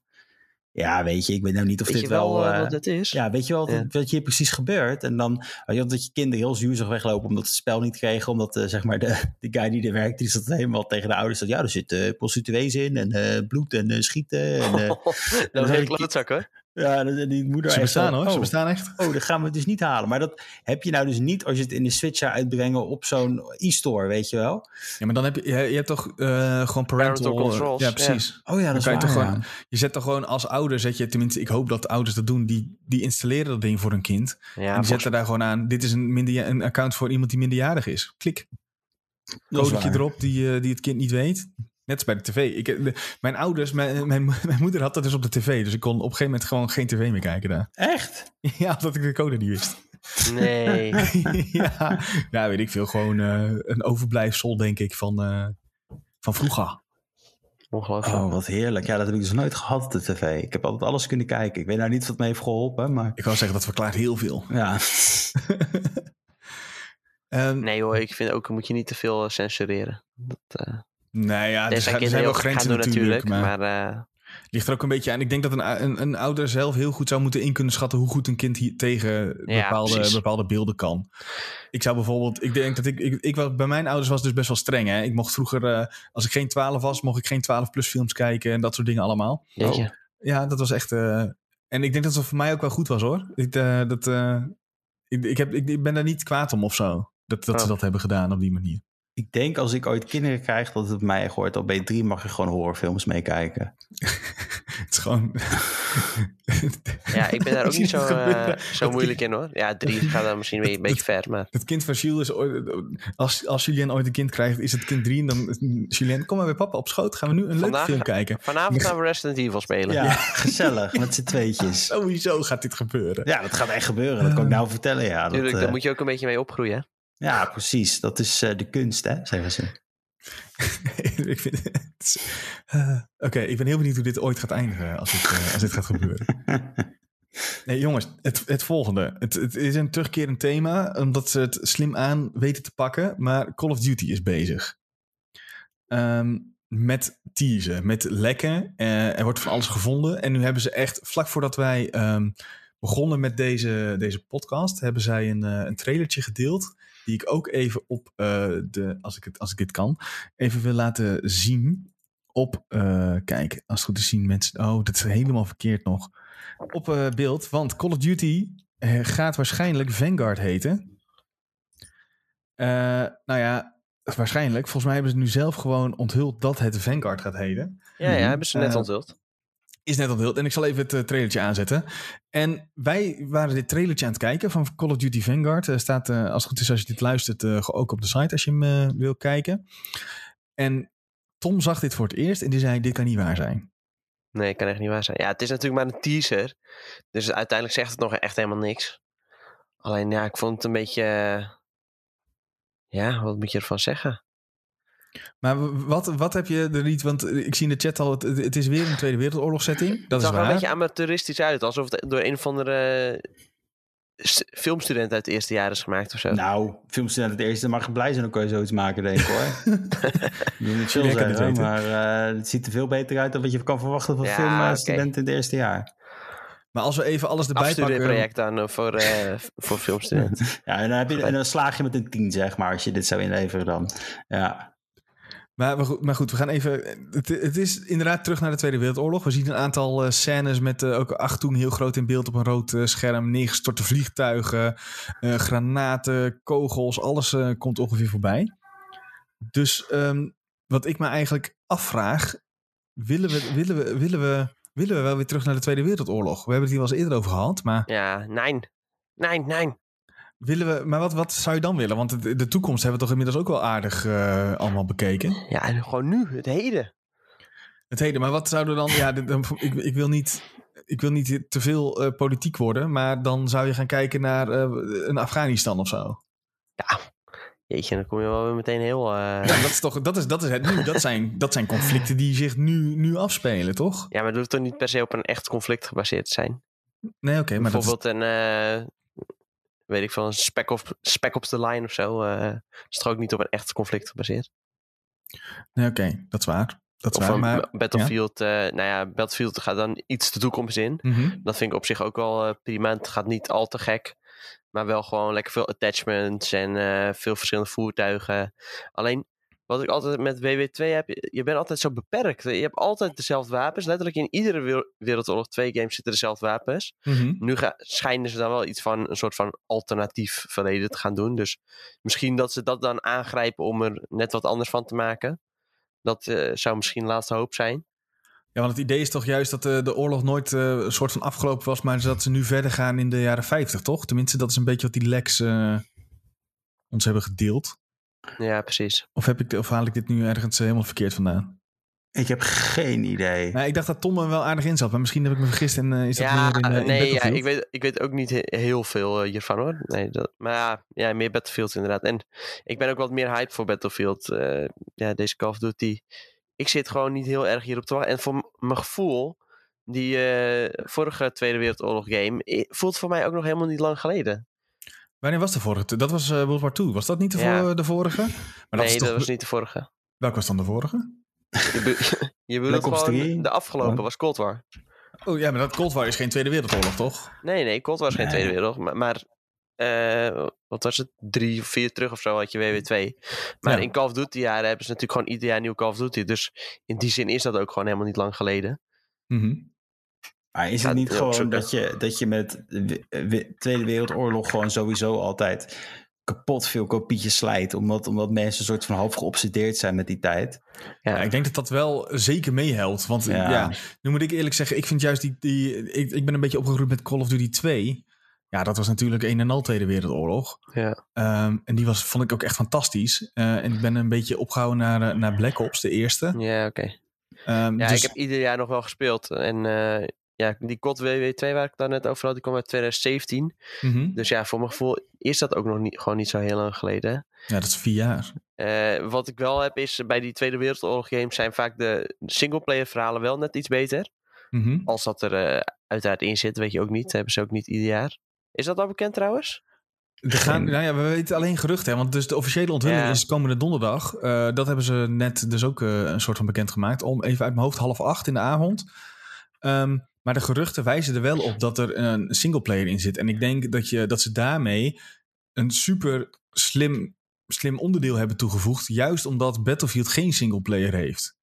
ja, weet je, ik weet nou niet of Weet dit je wel wel... eh, eh, wat het is? ja, weet je wel Ja. wat, wat hier precies gebeurt? En dan je, dat je kinderen heel zuurzig weglopen omdat ze het spel niet kregen. Omdat eh, zeg maar de, [laughs] de guy die er werkt, die zat helemaal tegen de ouders. Dat, ja, er zitten eh, prostituees in en bloed en schieten. En, eh, [laughs] dat is een klootzak, hoor. Ja, en die moeder Ze echt bestaan hoor, oh, ze bestaan echt. Oh, dat gaan we dus niet halen. Maar dat heb je nou dus niet als je het in de Switch zou uitbrengen op zo'n e-store, weet je wel? Ja, maar dan heb je, je, je hebt toch eh, gewoon parental... Parental controls, Ja, precies. Oh ja, dat Dan is kan je waar, toch ja. gewoon, je zet toch gewoon als ouder, zet je, tenminste, ik hoop dat ouders dat doen, die, die installeren dat ding voor hun kind. Ja, en die volgens- zetten daar gewoon aan, dit is een, minderja- een account voor iemand die minderjarig is. Klik, codetje erop die, eh, die het kind niet weet. Net als bij de tv. Ik, eh, de- mijn ouders, mijn, mijn, mijn moeder had dat dus op de tv. Dus ik kon op een gegeven moment gewoon geen tv meer kijken daar. Echt? [laughs] Ja, omdat ik de code niet wist. Nee. [laughs] ja, ja, weet ik veel. Gewoon eh, een overblijfsel, denk ik, van, eh, van vroeger. Ongelooflijk. Oh, wat heerlijk. Ja, dat heb ik dus nooit gehad op de tv. Ik heb altijd alles kunnen kijken. Ik weet nou niet wat me heeft geholpen, maar Ik wou zeggen, dat verklaart heel veel. ja. [laughs] Ehm, Nee hoor, ik vind ook, moet je niet te veel censureren. Dat, eh Nee, ja, er zijn, er wel grenzen doen natuurlijk. natuurlijk. maar Maar, eh, ligt er ook een beetje aan. Ik denk dat een, een, een ouder zelf heel goed zou moeten in kunnen schatten hoe goed een kind hier tegen bepaalde, bepaalde beelden kan. Ik zou bijvoorbeeld, ik denk dat ik, ik, ik was, bij mijn ouders was het dus best wel streng. Hè? Ik mocht vroeger, eh, als ik geen 12 was, mocht ik geen 12 plus films kijken en dat soort dingen allemaal. jeetje. Ja, dat was echt. eh, en ik denk dat het voor mij ook wel goed was hoor. Ik, dat, ik, ik, heb, ik, ik ben daar niet kwaad om of zo. Dat, dat ze Oh. dat hebben gedaan op die manier. Ik denk als ik ooit kinderen krijg, dat het mij hoort. Op B3 mag je gewoon horrorfilms meekijken. [laughs] Het is gewoon. [laughs] Ja, ik ben daar ook niet zo, eh, zo moeilijk in hoor. Ja, drie gaat dan misschien weer een beetje ver, maar... Het kind van Jules is ooit, als, als Julien ooit een kind krijgt, is het kind drie. En dan Julien, kom maar bij papa op schoot. Gaan we nu een leuke Vandaag- film kijken. Vanavond [laughs] gaan we Resident Evil spelen. Ja, gezellig. Met z'n tweetjes. Sowieso gaat dit gebeuren. Ja, dat gaat echt gebeuren. Dat kan ik nou vertellen. Ja, dat, Tuurlijk, daar moet je ook een beetje mee opgroeien. Ja precies. Dat is eh, de kunst, hè, zeggen ze. [laughs] ik vind het eh, Oké, ik ben heel benieuwd hoe dit ooit gaat eindigen als dit, eh, als dit gaat gebeuren. [laughs] Nee, jongens, het, het volgende. Het, het is een terugkerend thema, omdat ze het slim aan weten te pakken. Maar Call of Duty is bezig. Ehm, met teasen, met lekken. Er wordt van alles gevonden. En nu hebben ze echt, vlak voordat wij ehm, begonnen met deze, deze podcast, hebben zij een, een trailertje gedeeld. Die ik ook even op eh, de, als ik, het, als ik dit kan, even wil laten zien. Op, eh, kijk, als het goed is zien mensen. Oh, dat is helemaal verkeerd nog op eh, beeld. Want Call of Duty gaat waarschijnlijk Vanguard heten. Nou ja, waarschijnlijk. Volgens mij hebben ze nu zelf gewoon onthuld dat het Vanguard gaat heten. Ja, ja, Mhm. hebben ze net onthuld. Is net onthuld. En ik zal even het eh, trailertje aanzetten. En wij waren dit trailertje aan het kijken van Call of Duty Vanguard. Er staat, eh, als het goed is, als je dit luistert, ook op de site als je hem wil kijken. En Tom zag dit voor het eerst en die zei, dit kan niet waar zijn. Nee, kan echt niet waar zijn. Ja, het is natuurlijk maar een teaser. Dus uiteindelijk zegt het nog echt helemaal niks. Alleen ja, ik vond het een beetje... Ja, wat moet je ervan zeggen? Maar wat, wat heb je er niet? Want ik zie in de chat al, het, het is weer een Tweede Wereldoorlog setting. Dat zag er een beetje amateuristisch uit. Alsof het door een of andere st- filmstudent uit het eerste jaar is gemaakt of zo. Nou, filmstudent het eerste mag je blij zijn, dan kan je zoiets maken, denk ik hoor. [laughs] je moet chill zijn, het hoor, maar eh, het ziet er veel beter uit dan wat je kan verwachten van Ja, filmstudenten in het eerste jaar. Maar als we even alles erbij pakken. Afstudeerproject dan eh, voor, eh, [laughs] voor filmstudenten. Ja, en dan, heb je, en dan slaag je met een 10, zeg maar, als je dit zou inleveren dan. Ja, Maar, goed, we gaan even. Het, het is inderdaad terug naar de Tweede Wereldoorlog. We zien een aantal eh, scènes met eh, ook acht toen heel groot in beeld op een rood eh, scherm. Neergestorte vliegtuigen, granaten, kogels, alles komt ongeveer voorbij. Dus ehm, wat ik me eigenlijk afvraag: willen we, willen, we, willen, we, willen we wel weer terug naar de Tweede Wereldoorlog? We hebben het hier wel eens eerder over gehad, maar Ja, nee. Nee, nee. Willen we, maar wat, wat zou je dan willen? Want de, de toekomst hebben we toch inmiddels ook wel aardig uh, allemaal bekeken. Ja, en gewoon nu, het heden. Het heden, maar wat zouden we dan... Ja, dan, ik, ik, wil niet, ik wil niet te veel uh, politiek worden, maar dan zou je gaan kijken naar uh, een Afghanistan of zo. Ja, jeetje, dan kom je wel weer meteen heel... Ja, dat is toch, dat is, dat is het nu. Dat zijn, dat zijn conflicten die zich nu, nu afspelen, toch? Ja, maar dat hoeft toch niet per se op een echt conflict gebaseerd te zijn? Nee, oké. Okay, maar Bijvoorbeeld dat is... een weet ik veel, een spec op, spec op de line of zo. Uh, is toch ook niet op een echt conflict gebaseerd? Nee, oké, okay, dat is waar. Dat is of waar, maar, Battlefield, ja. Uh, nou ja, Battlefield gaat dan iets de toekomst in. Mm -hmm. Dat vind ik op zich ook wel uh, prima. Het gaat niet al te gek. Maar wel gewoon lekker veel attachments en veel verschillende voertuigen. Alleen, wat ik altijd met WW2 heb, je bent altijd zo beperkt. Je hebt altijd dezelfde wapens. Letterlijk in iedere Wereldoorlog 2 games zitten dezelfde wapens. Mm -hmm. Nu ga, schijnen ze dan wel iets van een soort van alternatief verleden te gaan doen. Dus misschien dat ze dat dan aangrijpen om er net wat anders van te maken. Dat uh, zou misschien laatste hoop zijn. Ja, want het idee is toch juist dat de, de oorlog nooit uh, een soort van afgelopen was, maar dat ze nu verder gaan in de jaren 50, toch? Tenminste, dat is een beetje wat die Lex uh, ons hebben gedeeld. Ja, precies. Of, heb ik, of haal ik dit nu ergens helemaal verkeerd vandaan? Ik heb geen idee. Nou, ik dacht dat Tom er wel aardig in zat, maar misschien heb ik me vergist en uh, is dat ja, meer in, uh, in nee, ja, ik, weet, ik weet ook niet heel veel uh, hiervan hoor. Nee, dat, maar ja, ja, meer Battlefield inderdaad. En ik ben ook wat meer hype voor Battlefield. Uh, ja, deze Call of Duty. Ik zit gewoon niet heel erg hierop te wachten. En voor mijn gevoel, die vorige Tweede Wereldoorlog game, voelt voor mij ook nog helemaal niet lang geleden. Wanneer was de vorige? Dat was World War II. Was dat niet de, Ja. voor, de vorige? Maar nee, dat was niet de vorige. Welke was dan de vorige? Je, be- [laughs] je bedoelt Black gewoon 3? de afgelopen was Cold War. Oh ja, maar dat Cold War is geen Tweede Wereldoorlog, toch? Nee, nee, Cold War is geen. Tweede Wereldoorlog. Maar, maar eh, wat was het? Drie of vier terug of zo had je WW2. Maar Ja. in Call of Duty jaren hebben ze natuurlijk gewoon ieder jaar nieuw Call of Duty. Dus in die zin is dat ook gewoon helemaal niet lang geleden. Mhm. Maar is Ja, het niet gewoon dat je, dat je met de we- we- Tweede Wereldoorlog gewoon sowieso altijd kapot veel kopietjes slijt? Omdat, omdat mensen een soort van half geobsedeerd zijn met die tijd. Ja, Ja, ik denk dat dat wel zeker meehelpt. Want ja. Ja. nu moet ik eerlijk zeggen, ik vind juist die... die ik, ik ben een beetje opgegroeid met Call of Duty 2. Ja, dat was natuurlijk een en al Tweede Wereldoorlog. ja. Ehm, en die was, vond ik ook echt fantastisch. Eh, en ik ben een beetje opgehouden naar, eh, naar Black Ops, de eerste. ja oké. Ehm, Ja, dus, ik heb ieder jaar nog wel gespeeld. En eh, ja, die COD WW2 waar ik daar net over had, die kwam uit 2017. mhm. Dus ja, voor mijn gevoel is dat ook nog niet, gewoon niet zo heel lang geleden. Ja, dat is vier jaar. Eh, wat ik wel heb is, bij die Tweede Wereldoorlog games zijn vaak de singleplayer verhalen wel net iets beter. Mhm. Als dat er eh, uiteraard in zit, weet je ook niet. Dat hebben ze ook niet ieder jaar. Is dat al bekend trouwens? Er gaan, nou ja, we weten alleen geruchten, hè, want dus de officiële onthulling Ja. is komende donderdag. Eh, dat hebben ze net dus ook eh, een soort van bekendgemaakt. Om even uit mijn hoofd half acht in de avond. Ehm, maar de geruchten wijzen er wel op dat er een singleplayer in zit. En ik denk dat, je, dat ze daarmee een super slim, slim onderdeel hebben toegevoegd. Juist omdat Battlefield geen singleplayer heeft.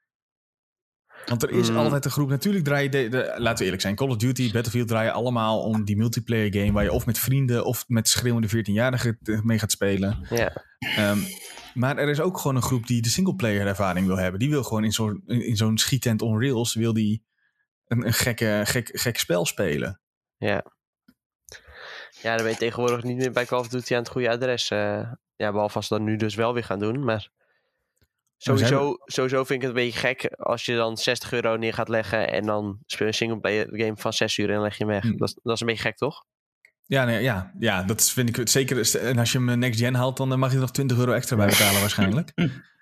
Want er is Mm. altijd een groep. Natuurlijk draai je, de, de- laten we eerlijk zijn, Call of Duty, Battlefield draaien allemaal om die multiplayer game. Waar je of met vrienden of met schreeuwende 14-jarigen mee gaat spelen. Ja. Ehm, maar er is ook gewoon een groep die de singleplayer ervaring wil hebben. Die wil gewoon in zo'n in zo'n schietent on rails, wil die een, een gekke, gek, gek spel spelen. Ja. Ja, dan ben je tegenwoordig niet meer bij Call of Duty aan het goede adres. eh. ja, behalve als ze dat nu dus wel weer gaan doen. Maar sowieso, sowieso vind ik het een beetje gek als je dan 60 euro neer gaat leggen en dan speel je een singleplayer game van 6 uur en leg je hem weg. Hm. Dat, is, dat is een beetje gek, toch? Ja, nee, ja, ja, dat vind ik het zeker. En als je hem next gen haalt, dan mag je er nog 20 euro extra bij betalen [laughs] waarschijnlijk. [laughs]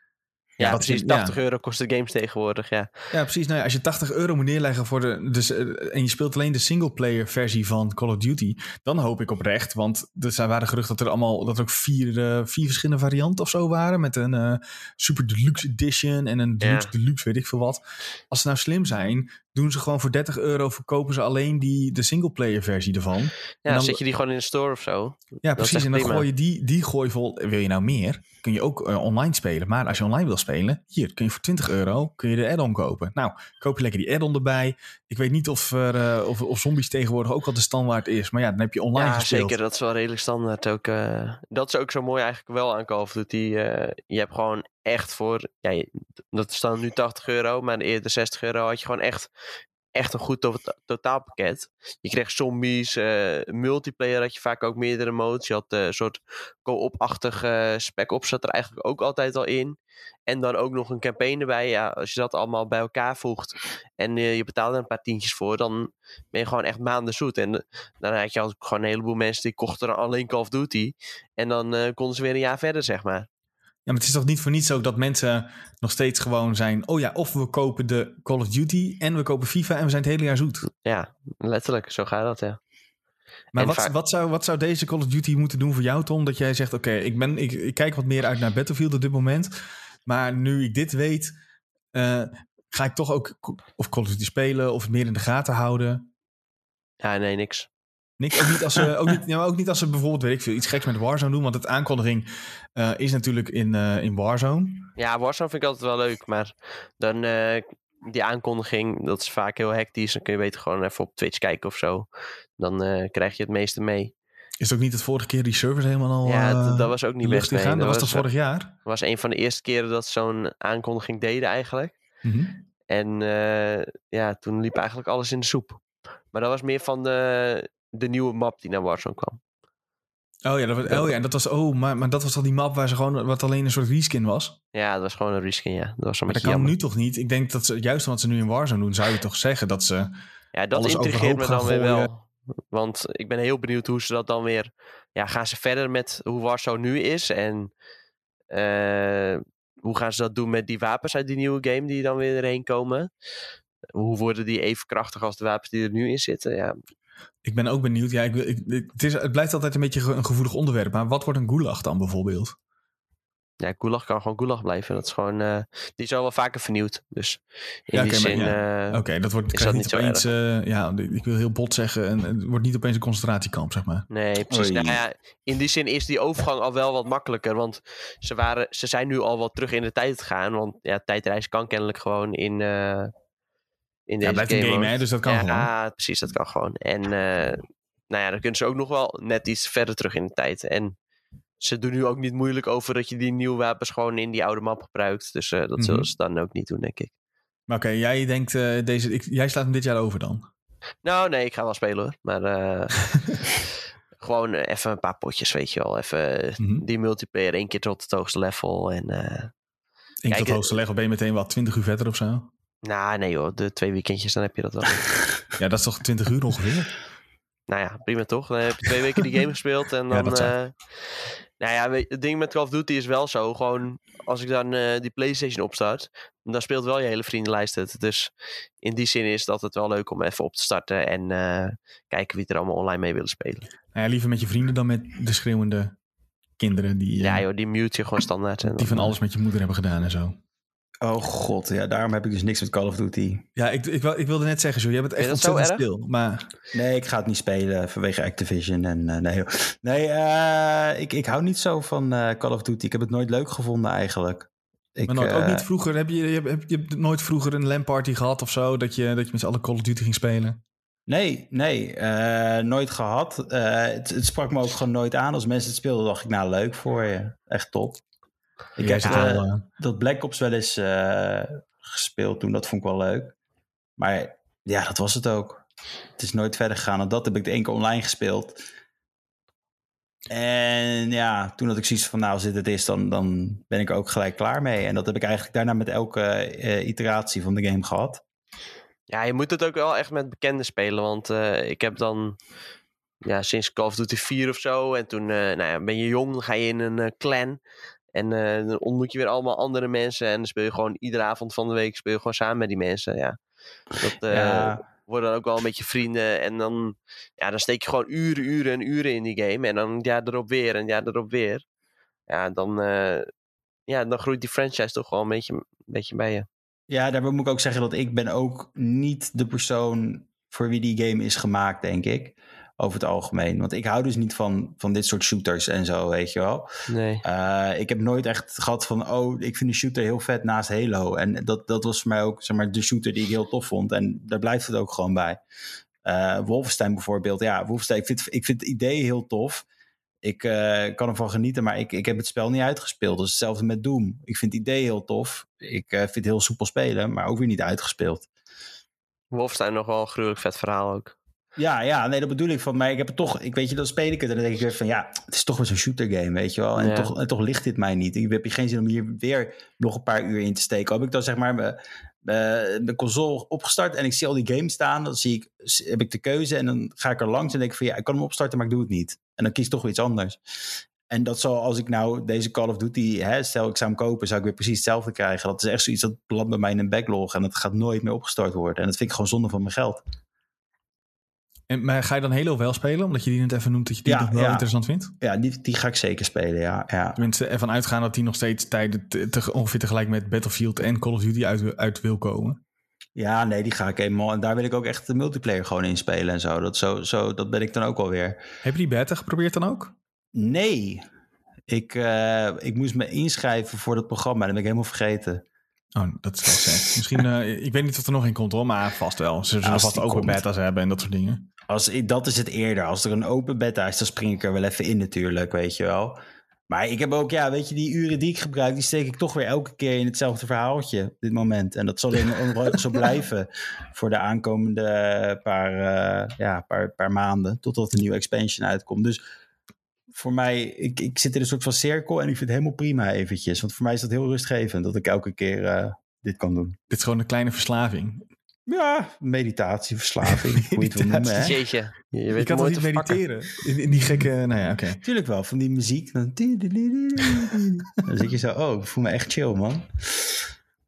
Ja, wat precies. vind- ja. 80 euro kosten games tegenwoordig, ja. Ja, precies. Nou ja, als je 80 euro moet neerleggen voor de. Dus, eh, en je speelt alleen de singleplayer versie van Call of Duty. Dan hoop ik oprecht. Want er zijn- waren geruchten dat er allemaal. dat er ook vier, eh, vier verschillende varianten of zo waren. Met een eh, super deluxe edition en een deluxe deluxe, weet ik veel wat. Als ze nou slim zijn, doen ze gewoon voor 30 euro. verkopen ze alleen die, de singleplayer versie ervan. Ja, dan dan- zet je die gewoon in de store of zo. Ja, precies. En dan prima. gooi je die, die gooi vol. Wil je nou meer? Kun je ook eh, online spelen. Maar als je online wil spelen, hier kun je voor 20 euro kun je de add-on kopen. Nou, koop je lekker die add-on erbij. Ik weet niet of, er, eh, of, of zombies tegenwoordig ook al de standaard is. Maar ja, dan heb je online ja, gespeeld. zeker. Dat is wel redelijk standaard ook. eh. dat is ook zo mooi eigenlijk wel aan Call of Duty. eh, je hebt gewoon echt voor... Ja, je- dat dan nu 80 euro, maar eerder 60 euro had je gewoon echt echt een goed to- totaalpakket. Je kreeg zombies, eh, multiplayer had je vaak ook meerdere modes. Je had eh, een soort co-op-achtig eh, spec-op zat er eigenlijk ook altijd al in. En dan ook nog een campaign erbij. Ja, als je dat allemaal bij elkaar voegt en je betaalt er een paar tientjes voor, dan ben je gewoon echt maanden zoet. En dan had je gewoon een heleboel mensen die kochten alleen Call of Duty. En dan konden ze weer een jaar verder, zeg maar. Ja, maar het is toch niet voor niets ook dat mensen nog steeds gewoon zijn... oh ja, of we kopen de Call of Duty en we kopen FIFA en we zijn het hele jaar zoet. Ja, letterlijk, zo gaat dat, ja. Maar En wat, vaak- wat, zou, wat zou deze Call of Duty moeten doen voor jou, Tom? Dat jij zegt, oké, ik ben ik, ik kijk wat meer uit naar Battlefield op dit moment. Maar nu ik dit weet, eh, ga ik toch ook of Call of Duty spelen of het meer in de gaten houden. Ja, nee, niks. Niks, ook niet als ze, ook niet, ook niet als ze bijvoorbeeld, weet ik veel, iets geks met Warzone doen. Want het aankondiging eh, is natuurlijk in, eh, in Warzone. Ja, Warzone vind ik altijd wel leuk, maar dan eh, die aankondiging, dat is vaak heel hectisch. Dan kun je beter gewoon even op Twitch kijken of zo. Dan krijg je het meeste mee. Is het ook niet het vorige keer die servers helemaal al ja, dat, dat was ook niet best mee. ingaan? Dat was toch vorig jaar? was een van de eerste keren dat ze zo'n aankondiging deden eigenlijk. Mhm. En ja, toen liep eigenlijk alles in de soep. Maar dat was meer van de, de nieuwe map die naar Warzone kwam. Oh ja, dat was, oh ja, en dat was, oh, maar, maar dat was toch die map waar ze gewoon, wat alleen een soort reskin was? Ja, dat was gewoon een reskin, ja. Dat was een Maar dat kan jammer. nu toch niet? Ik denk dat ze, juist wat ze nu in Warzone doen, zou je toch zeggen dat ze... Ja, dat intrigeert me dan weer wel. Want ik ben heel benieuwd hoe ze dat dan weer... Ja, gaan ze verder met hoe Warzone nu is? En eh, hoe gaan ze dat doen met die wapens uit die nieuwe game die dan weer erheen komen? Hoe worden die even krachtig als de wapens die er nu in zitten? Ja, Ik ben ook benieuwd. Ja, ik, het, is, het blijft altijd een beetje een gevoelig onderwerp. Maar wat wordt een gulag dan bijvoorbeeld? ja Gulag kan gewoon Gulag blijven. Dat is gewoon... eh, die is al wel vaker vernieuwd. Dus in Ja, die zin... eh, Oké, dat wordt is dat niet opeens... eh, ja, ik wil heel bot zeggen. En, het wordt niet opeens een concentratiekamp, zeg maar. Nee, precies. Oei. Nou ja, in die zin is die overgang al wel wat makkelijker. Want ze, waren, ze zijn nu al wel terug in de tijd gegaan. Want ja, tijdreis kan kennelijk gewoon in, eh in deze Ja, het blijft een game, hè? Dus dat kan ja, gewoon. precies, dat kan gewoon. En eh, nou ja, dan kunnen ze ook nog wel net iets verder terug in de tijd. En ze doen nu ook niet moeilijk over dat je die nieuwe wapens gewoon in die oude map gebruikt. Dus eh, dat Mhm. zullen ze dan ook niet doen, denk ik. Maar oké, jij denkt eh, deze... Ik, jij slaat hem dit jaar over dan? Nou, nee, ik ga wel spelen hoor. Maar [laughs] gewoon even een paar potjes, weet je wel. Even Mhm. die multiplayer één keer tot het hoogste level. En, Eén Kijk, tot eh, hoogste level ben je meteen wat 20 uur verder of zo? Nou, nee hoor, de twee weekendjes, dan heb je dat wel. [laughs] Ja, dat is toch 20 uur ongeveer? nou ja, prima toch? Dan heb je twee weken die game gespeeld en [laughs] dan... Ja, eh, nou ja, weet- het ding met Call of Duty is wel zo. Gewoon, als ik dan eh, die Playstation opstart, dan speelt wel je hele vriendenlijst het. Dus in die zin is dat het wel leuk om even op te starten en eh, kijken wie er allemaal online mee willen spelen. Nou ja, liever met je vrienden dan met de schreeuwende kinderen die, Ja joh, die mute je gewoon standaard. En die van alles met je moeder hebben gedaan en zo. Oh god, ja, daarom heb ik dus niks met Call of Duty. Ja, ik, ik, ik wilde net zeggen, Jo, jij bent echt zo ontzettend erg? stil. Maar Nee, ik ga het niet spelen vanwege Activision. En, eh, nee, nee eh, ik, ik hou niet zo van eh, Call of Duty. Ik heb het nooit leuk gevonden eigenlijk. Ik, Maar nooit, ook niet vroeger, heb je, je, hebt- heb je hebt nooit vroeger een LAN-party gehad of zo? Dat je, dat je met z'n allen Call of Duty ging spelen? Nee, nee, eh, nooit gehad. Eh, het, het sprak me ook gewoon nooit aan. Als mensen het speelden, dacht ik, nou, leuk voor je. Echt top. Ik heb eh, dat Black Ops wel eens eh, gespeeld toen. Dat vond ik wel leuk. Maar ja, dat was het ook. Het is nooit verder gegaan. En dat heb ik één keer online gespeeld. En ja, toen had ik zoiets van, nou, als dit het is, dan, dan ben ik er ook gelijk klaar mee. En dat heb ik eigenlijk daarna met elke eh, iteratie van de game gehad. Ja, je moet het ook wel echt met bekenden spelen. Want eh, ik heb dan ja, sinds Call of Duty 4 of zo. En toen eh, nou ja, ben je jong, dan ga je in een clan. En eh, dan ontmoet je weer allemaal andere mensen. En dan speel je gewoon iedere avond van de week speel je gewoon samen met die mensen. Ja, dat eh, ja, worden dan ook wel een beetje vrienden. En dan, ja, dan steek je gewoon uren, uren en uren in die game. En dan ja, erop weer en ja, erop weer. Ja, dan, eh, ja, dan groeit die franchise toch wel een beetje, een beetje bij je. ja, daarbij moet ik ook zeggen dat ik ben ook niet de persoon voor wie die game is gemaakt, denk ik. Over het algemeen. Want ik hou dus niet van, van dit soort shooters en zo, weet je wel. Nee. Eh, ik heb nooit echt gehad van, oh, ik vind de shooter heel vet naast Halo. En dat, dat was voor mij ook, zeg maar, de shooter die ik heel tof vond. En daar blijft het ook gewoon bij. Eh Wolfenstein bijvoorbeeld, ja, Wolfenstein, ik vind, ik vind het idee heel tof. Ik eh, kan ervan genieten, maar ik, ik heb het spel niet uitgespeeld. Dat is hetzelfde met Doom. Ik vind het idee heel tof. Ik eh, vind het heel soepel spelen, maar ook weer niet uitgespeeld. Wolfenstein nog wel een gruwelijk vet verhaal ook. Ja, ja, nee, dat bedoel ik van. Maar ik heb het toch, ik weet je, dan speel ik het en dan denk ik weer van, ja, het is toch wel zo'n shooter game, weet je wel. En, Ja. toch, en toch ligt dit mij niet. Ik heb geen zin om hier weer nog een paar uur in te steken. Heb ik dan zeg maar mijn, console opgestart en ik zie al die games staan, dan zie ik, heb ik de keuze en dan ga ik er langs en denk ik van, ja, ik kan hem opstarten, maar ik doe het niet. En dan kies ik toch weer iets anders. En dat zal, als ik nou deze Call of Duty, hè, stel ik zou hem kopen, zou ik weer precies hetzelfde krijgen. Dat is echt zoiets dat belandt bij mij in een backlog en dat gaat nooit meer opgestart worden. En dat vind ik gewoon zonde van mijn geld. En, maar ga je dan Halo wel spelen? Omdat je die net even noemt dat je die Ja, nog wel ja. interessant vindt? Ja, die, die ga ik zeker spelen, ja. ja. Tenminste, ervan uitgaan dat die nog steeds tijden te- te- ongeveer tegelijk met Battlefield en Call of Duty uit, uit wil komen. Ja, nee, die ga ik eenmaal. En daar wil ik ook echt de multiplayer gewoon in spelen en zo. Dat, zo, zo, dat ben ik dan ook alweer. Heb je die beta geprobeerd dan ook? Nee, ik, eh, ik moest me inschrijven voor dat programma. Dat ben ik helemaal vergeten. Oh, dat is wel sad. Misschien, [laughs] eh, ik weet niet of er nog een komt hoor, maar vast wel. Ze zullen vast open komt. beta's hebben en dat soort dingen. Als, dat is het eerder. Als er een open beta is, dan spring ik er wel even in natuurlijk, weet je wel. Maar ik heb ook, ja, weet je, die uren die ik gebruik, die steek ik toch weer elke keer in hetzelfde verhaaltje op dit moment. En dat zal in, in- zo [laughs] blijven voor de aankomende paar, eh, ja, paar, paar maanden, totdat de nieuwe expansion uitkomt. Dus voor mij, ik, ik zit in een soort van cirkel en ik vind het helemaal prima eventjes. Want voor mij is dat heel rustgevend, dat ik elke keer eh, dit kan doen. Dit is gewoon een kleine verslaving. Ja, meditatie, verslaving, hoe je het wil noemen, hè? Jeetje. Je, je Je weet kan toch te niet mediteren? In, in die gekke... Nou ja, oké. Tuurlijk wel, van die muziek. Dan, dan zit je zo, oh, ik voel me echt chill, man.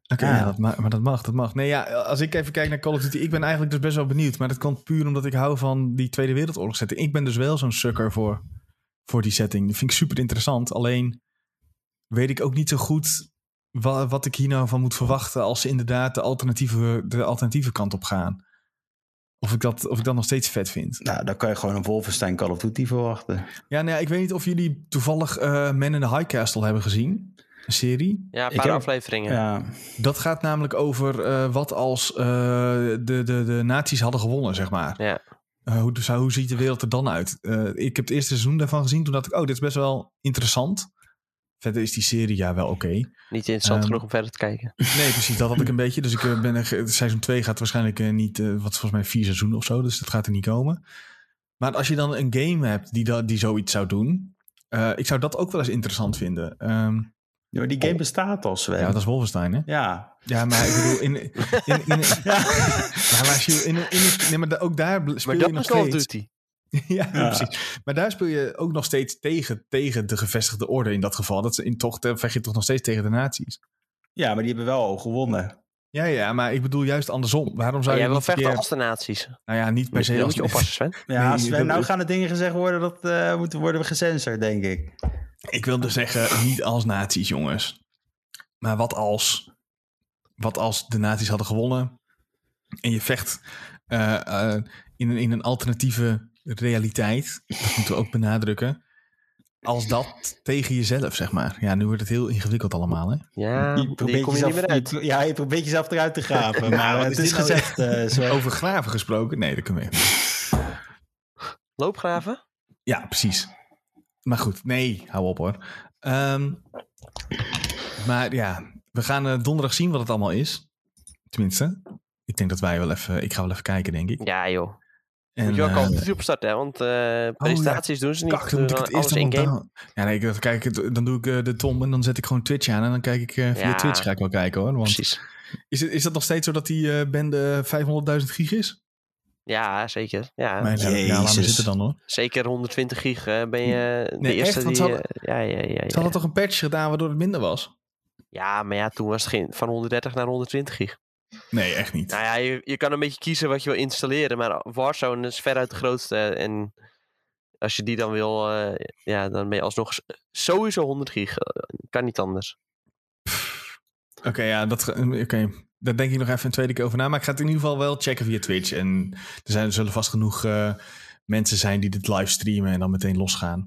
Oké, Ja. ja, maar dat mag, dat mag. Nee, ja, als ik even kijk naar Call of Duty, ik ben eigenlijk dus best wel benieuwd. Maar dat komt puur omdat ik hou van die Tweede Wereldoorlog setting. Ik ben dus wel zo'n sucker voor, voor die setting. Dat vind ik super interessant. Alleen weet ik ook niet zo goed wa- wat ik hier nou van moet verwachten als ze inderdaad de alternatieve, de alternatieve kant op gaan. Of ik, dat, of ik dat nog steeds vet vind. Nou, dan kan je gewoon een Wolfenstein Call of Duty verwachten. Ja, nou ja, ik weet niet of jullie toevallig eh Men in the High Castle hebben gezien. Een serie. Ja, een Ik paar heb- afleveringen. Ja, Dat gaat namelijk over eh, wat als eh, de, de, de nazi's hadden gewonnen, zeg maar. Ja. Eh, hoe, dus, hoe ziet de wereld er dan uit? Eh, ik heb het eerste seizoen daarvan gezien. Toen dacht ik, oh, dit is best wel interessant. Verder is die serie ja wel oké. Niet interessant Ehm, genoeg om verder te kijken. Nee, precies, dat had ik een [laughs] beetje. Dus ik eh, ben er, seizoen 2 gaat waarschijnlijk eh, niet, eh, wat volgens mij vier seizoenen of zo. Dus dat gaat er niet komen. Maar als je dan een game hebt die, dat, die zoiets zou doen. eh, ik zou dat ook wel eens interessant vinden. Ehm, Ja, maar die game bestaat al, Sven. ja, dat is Wolfenstein, hè? Ja. Ja, maar ik bedoel, in, in, in, in, [laughs] ja. maar als je in, in, nee, maar ook daar speel Maar je dat nog is Call of steeds. Duty. [laughs] ja, Ja. precies. Maar daar speel je ook nog steeds tegen, tegen de gevestigde orde in dat geval. Dat in toch, dan vecht je toch nog steeds tegen de nazi's. ja, maar die hebben wel al gewonnen. Ja, ja, maar ik bedoel juist andersom. Waarom zou jij je een vechten keer- als de nazi's. Nou ja, niet per se als... moet je oppassen, Sven. Ja, Nee, Sven, nou gaan er dingen gezegd worden dat eh moeten worden gecensored, denk ik. Ik wilde zeggen, niet als nazi's, jongens. Maar wat als... Wat als de nazi's hadden gewonnen... en je vecht eh, eh, in, een, in een alternatieve realiteit... dat moeten we ook benadrukken... als dat tegen jezelf, zeg maar. Ja, nu wordt het heel ingewikkeld allemaal, hè? Ja, je probeert kom je jezelf, niet meer uit. je- ja, je probeert jezelf eruit te graven. [laughs] maar is het is nou gezegd, eh. Over graven gesproken? Nee, dat kunnen we even. Loopgraven? Ja, precies. Maar goed, nee, hou op hoor. Ehm, maar ja, we gaan eh, donderdag zien wat het allemaal is. Tenminste, ik denk dat wij wel even... Ik ga wel even kijken, denk ik. Ja, joh. En, Moet je ook eh, al op opstarten, hè? Want eh presentaties doen ze niet. Kak, dan moet ik het eerst in game. Ja, nee, dan, kijk ik, het- dan doe ik eh, de Tom en dan zet ik gewoon Twitch aan. En dan kijk ik eh, via Ja. Twitch ga ik wel kijken hoor. Want Precies. is, het, is dat nog steeds zo dat die eh bende 500.000 gig is? Ja, zeker. Ja, maar Jezus. zitten dan hoor. zeker 120 gig eh, ben je de Nee, eerste echt, want die... ze hadden- eh, ja, ja, ja, ja. Ze hadden toch een patch gedaan waardoor het minder was? Ja, maar ja, toen was het geen, van 130 naar 120 gig. Nee, echt niet. Nou ja, je, je kan een beetje kiezen wat je wil installeren, maar Warzone is veruit de grootste. En als je die dan wil, eh, ja, dan ben je alsnog sowieso 100 gig. Eh, Kan niet anders. Oké, ja, dat, ge- oké. daar denk ik nog even een tweede keer over na. Maar ik ga het in ieder geval wel checken via Twitch. En er, zijn, er zullen vast genoeg eh, mensen zijn die dit live streamen en dan meteen losgaan.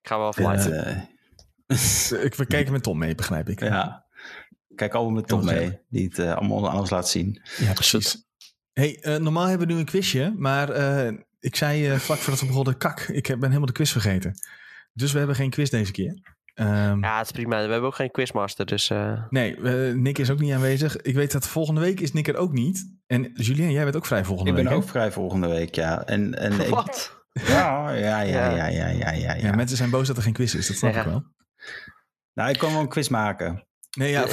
Ik ga wel even live. [laughs] Ik, we kijken met Tom mee, begrijp ik. ja. Kijk allemaal met Tom mee, die het eh, allemaal alles laat zien. Ja, precies. Hey, eh, normaal hebben we nu een quizje, maar eh, ik zei eh, vlak voordat we begonnen, kak, ik heb- ben helemaal de quiz vergeten. Dus we hebben geen quiz deze keer. Ehm, Ja, het is prima. We hebben ook geen quizmaster, dus... eh, Nee, eh, Nick is ook niet aanwezig. Ik weet dat volgende week is Nick er ook niet. En Julien, jij bent ook vrij volgende Ik week. ben hè? ook vrij volgende week, ja. En, en ik, Wat? ja, ja, ja, ja, ja, ja, ja, Ja, mensen zijn boos dat er geen quiz is, dat snap Ja. ik wel. Nou, ik kan wel een quiz maken. Nee, ja, Nee,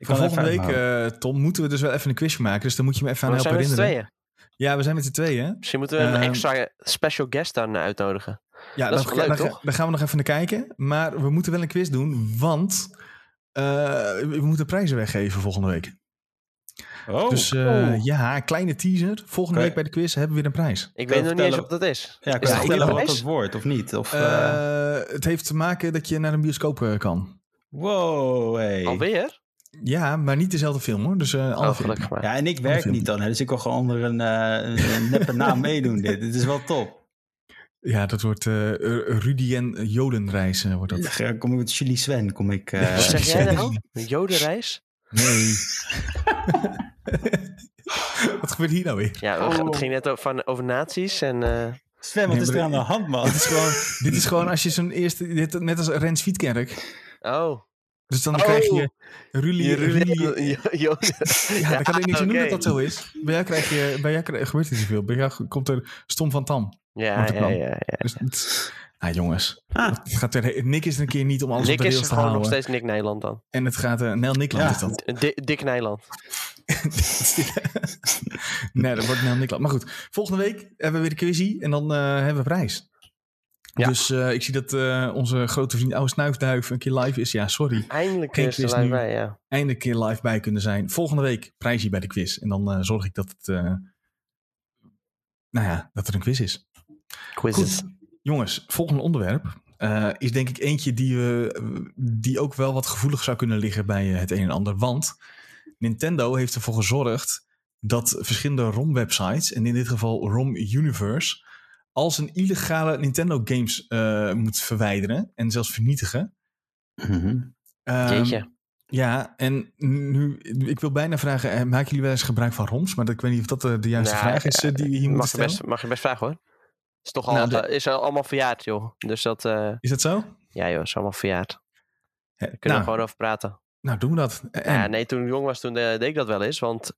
volgende week, volgende eh, Tom, moeten we dus wel even een quizje maken. Dus dan moet je me even aan We zijn helpen met z'n herinneren. tweeën. Ja, we zijn met z'n tweeën. hè? Misschien moeten we een Ehm, extra special guest dan uitnodigen. Ja, Dat is leuk, dan- toch? dan gaan we nog even naar kijken. Maar we moeten wel een quiz doen, want eh, we moeten prijzen weggeven volgende week. Oh, dus eh, oh. ja, kleine teaser. Volgende week bij de quiz hebben we weer een prijs. Ik Kan je weet nog niet eens wat dat is. Ja, Is kan je vertellen een wat dat wordt of niet? Of, het heeft te maken dat je naar een bioscoop kan. Wow, hey. Alweer? Ja, maar niet dezelfde film hoor. Dus eh Oh, film. gelukkig maar. Ja, en ik werk niet dan, hè, dus ik kan gewoon onder een, eh, een, neppe naam [laughs] meedoen. Dit. dit is wel top. Ja, dat wordt eh, Rudy en Jodenreis eh, wordt dat. Ja, kom ik met Julie Sven, kom ik... eh, Wat zeg jij nou? Een jodenreis? Nee. [laughs] Wat gebeurt hier nou weer? Ja, we- het ging net over, van, over nazi's en... eh, Sven, wat Nee, is er aan de hand, man? Dit is gewoon, dit is gewoon als je zo'n eerste, dit, net als Rens Fietkerk. Oh. Dus dan Oh. krijg je Rulie, Je Rulie- Jo- Joden. [laughs] Ja, dan kan ik aan [laughs] doen oké. dat dat zo is. Bij jou, krijg je, bij jou krijg- gebeurt er niet zoveel. Bij jou komt er stom van tam. Ja, ja, ja. ja. Dus, ah, jongens. Ah. Het gaat er, Nick is een keer niet om alles Nick op de is rails te gewoon nog steeds Nick Nijland dan. En het gaat... eh Nel Nikland Ja. is dat. Dick Nijland. [laughs] nee, dat wordt Nel Nikland. Maar goed, volgende week hebben we weer de quizzy. En dan eh, hebben we prijs. Ja. Dus eh, ik zie dat eh, onze grote vriend Oude Snuifduif een keer live is. Ja, sorry. Eindelijk Geen quiz live nu. bij, ja. eindelijk een keer live bij kunnen zijn. Volgende week prijsje bij de quiz. En dan eh, zorg ik dat het... nou ja, dat er een quiz is. Quizzes. Goed, jongens, volgende onderwerp is denk ik eentje die, we, die ook wel wat gevoelig zou kunnen liggen bij het een en ander. Want Nintendo heeft ervoor gezorgd dat verschillende ROM-websites, en in dit geval ROM Universe, als een illegale Nintendo games eh, moet verwijderen en zelfs vernietigen. Ehm, Jeetje. ja, en nu, ik wil bijna vragen, eh, maken jullie wel eens gebruik van ROMs? Maar ik weet niet of dat eh, de juiste Nou, vraag is die we hier mag, moeten je stellen. best, mag je best vragen hoor. Is toch al, Nou, de- is al allemaal verjaard joh. Dus dat, eh, Is dat zo? ja joh, is allemaal verjaard. Daar kunnen nou, we gewoon over praten. nou, doen we dat. En, Ja, nee, toen ik jong was, toen deed ik dat wel eens. Want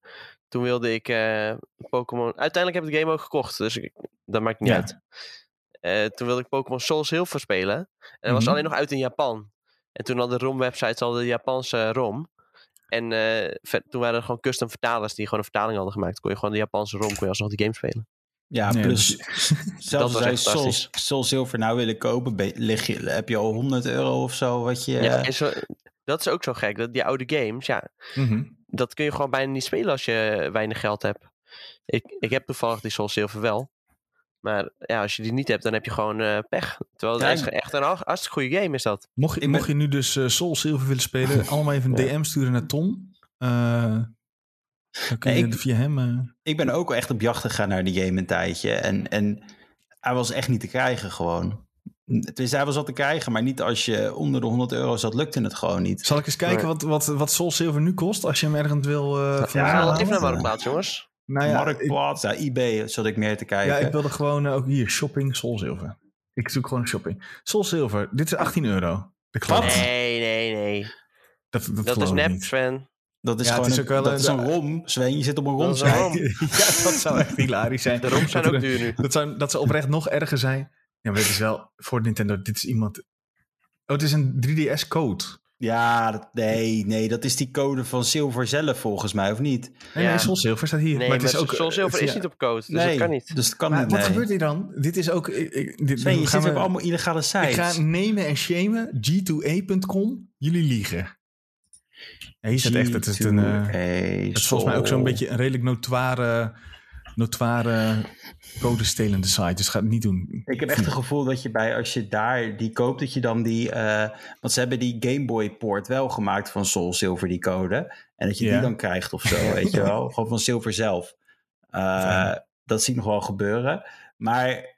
toen wilde ik eh, Pokémon... Uiteindelijk heb ik de game ook gekocht. Dus ik, dat maakt niet Ja. uit. Eh, toen wilde ik Pokémon Soul Silver spelen. En dat was Mhm. alleen nog uit in Japan. En toen hadden de ROM-websites al de Japanse ROM. En eh, ver- toen waren er gewoon custom vertalers die gewoon een vertaling hadden gemaakt. Kon je gewoon de Japanse ROM, kon je alsnog die game spelen. Ja, Nee, plus [laughs] Dat zelfs was als echt Soul. Soul Silver nou willen kopen, ben- lig je, heb je al 100 euro of zo wat je... Ja, en zo, dat is ook zo gek. Dat die oude games, ja, Mhm. dat kun je gewoon bijna niet spelen als je weinig geld hebt. Ik, ik heb toevallig die Soul Silver wel. Maar ja, als je die niet hebt, dan heb je gewoon eh, pech. Terwijl het Ja, echt een har- hartstikke goede game is dat. Mocht, mocht je nu dus eh, Soul Silver willen spelen, [laughs] allemaal even een Ja. DM sturen naar Tom. Eh, dan kun Nee, je ik- via hem... eh, Ik ben ook echt op jacht gegaan naar die game een tijdje. En, en hij was echt niet te krijgen gewoon. Dus hij was al te krijgen, maar niet als je onder de 100 euro zat, lukte het gewoon niet. Zal ik eens kijken Nee. wat, wat, wat Soul Silver nu kost, als je hem ergens wil eh Ja, even naar Marktplaats, jongens. Nou ja, ik, Marktplaats, ja, eBay zat ik meer te kijken. ja, ik wilde gewoon eh, ook hier, shopping Soul Silver. Ik zoek gewoon shopping. Soul Silver, dit is 18 euro. Ik het. Nee, nee, nee. Dat, dat, Dat is ik nep, niet. Sven. Dat is Ja, het gewoon is een, ook wel dat een- is een rom, Sven. Je zit op een Dat rom. rom. [laughs] [laughs] ja, dat zou echt hilarisch zijn. De ROMs zijn Dat ook duur nu. [laughs] Dat zou, dat zou oprecht nog erger zijn. Ja, maar dit is wel voor Nintendo. Dit is iemand. Oh, het is een 3DS-code. Ja, dat- nee, nee, dat is die code van Silver zelf volgens mij, of niet? Nee, Ja. nee, Silver staat hier. Nee, maar het is ook. Soul Silver het- is ja. niet op code, dus nee, dat kan niet. Dus dat kan Maar niet, wat nee. gebeurt hier dan? Dit is ook. Ik, ik, dit, Sven, je gaan zit we- op allemaal illegale sites. Ik ga nemen en shamen. G2A.com. Jullie liegen. Ja, hier staat echt. Het is, een, eh, G2A, het is volgens mij ook zo'n beetje een redelijk notoire. Notoire codestelende site. Dus ga het niet doen. Ik heb echt het gevoel dat je bij, als je daar die koopt, dat je dan die, eh, want ze hebben die Game Boy poort wel gemaakt van Soul Silver, die code. En dat je Ja. die dan krijgt of zo, [laughs] weet je wel. Gewoon van Silver zelf. Eh, dat zie ik nog wel gebeuren. Maar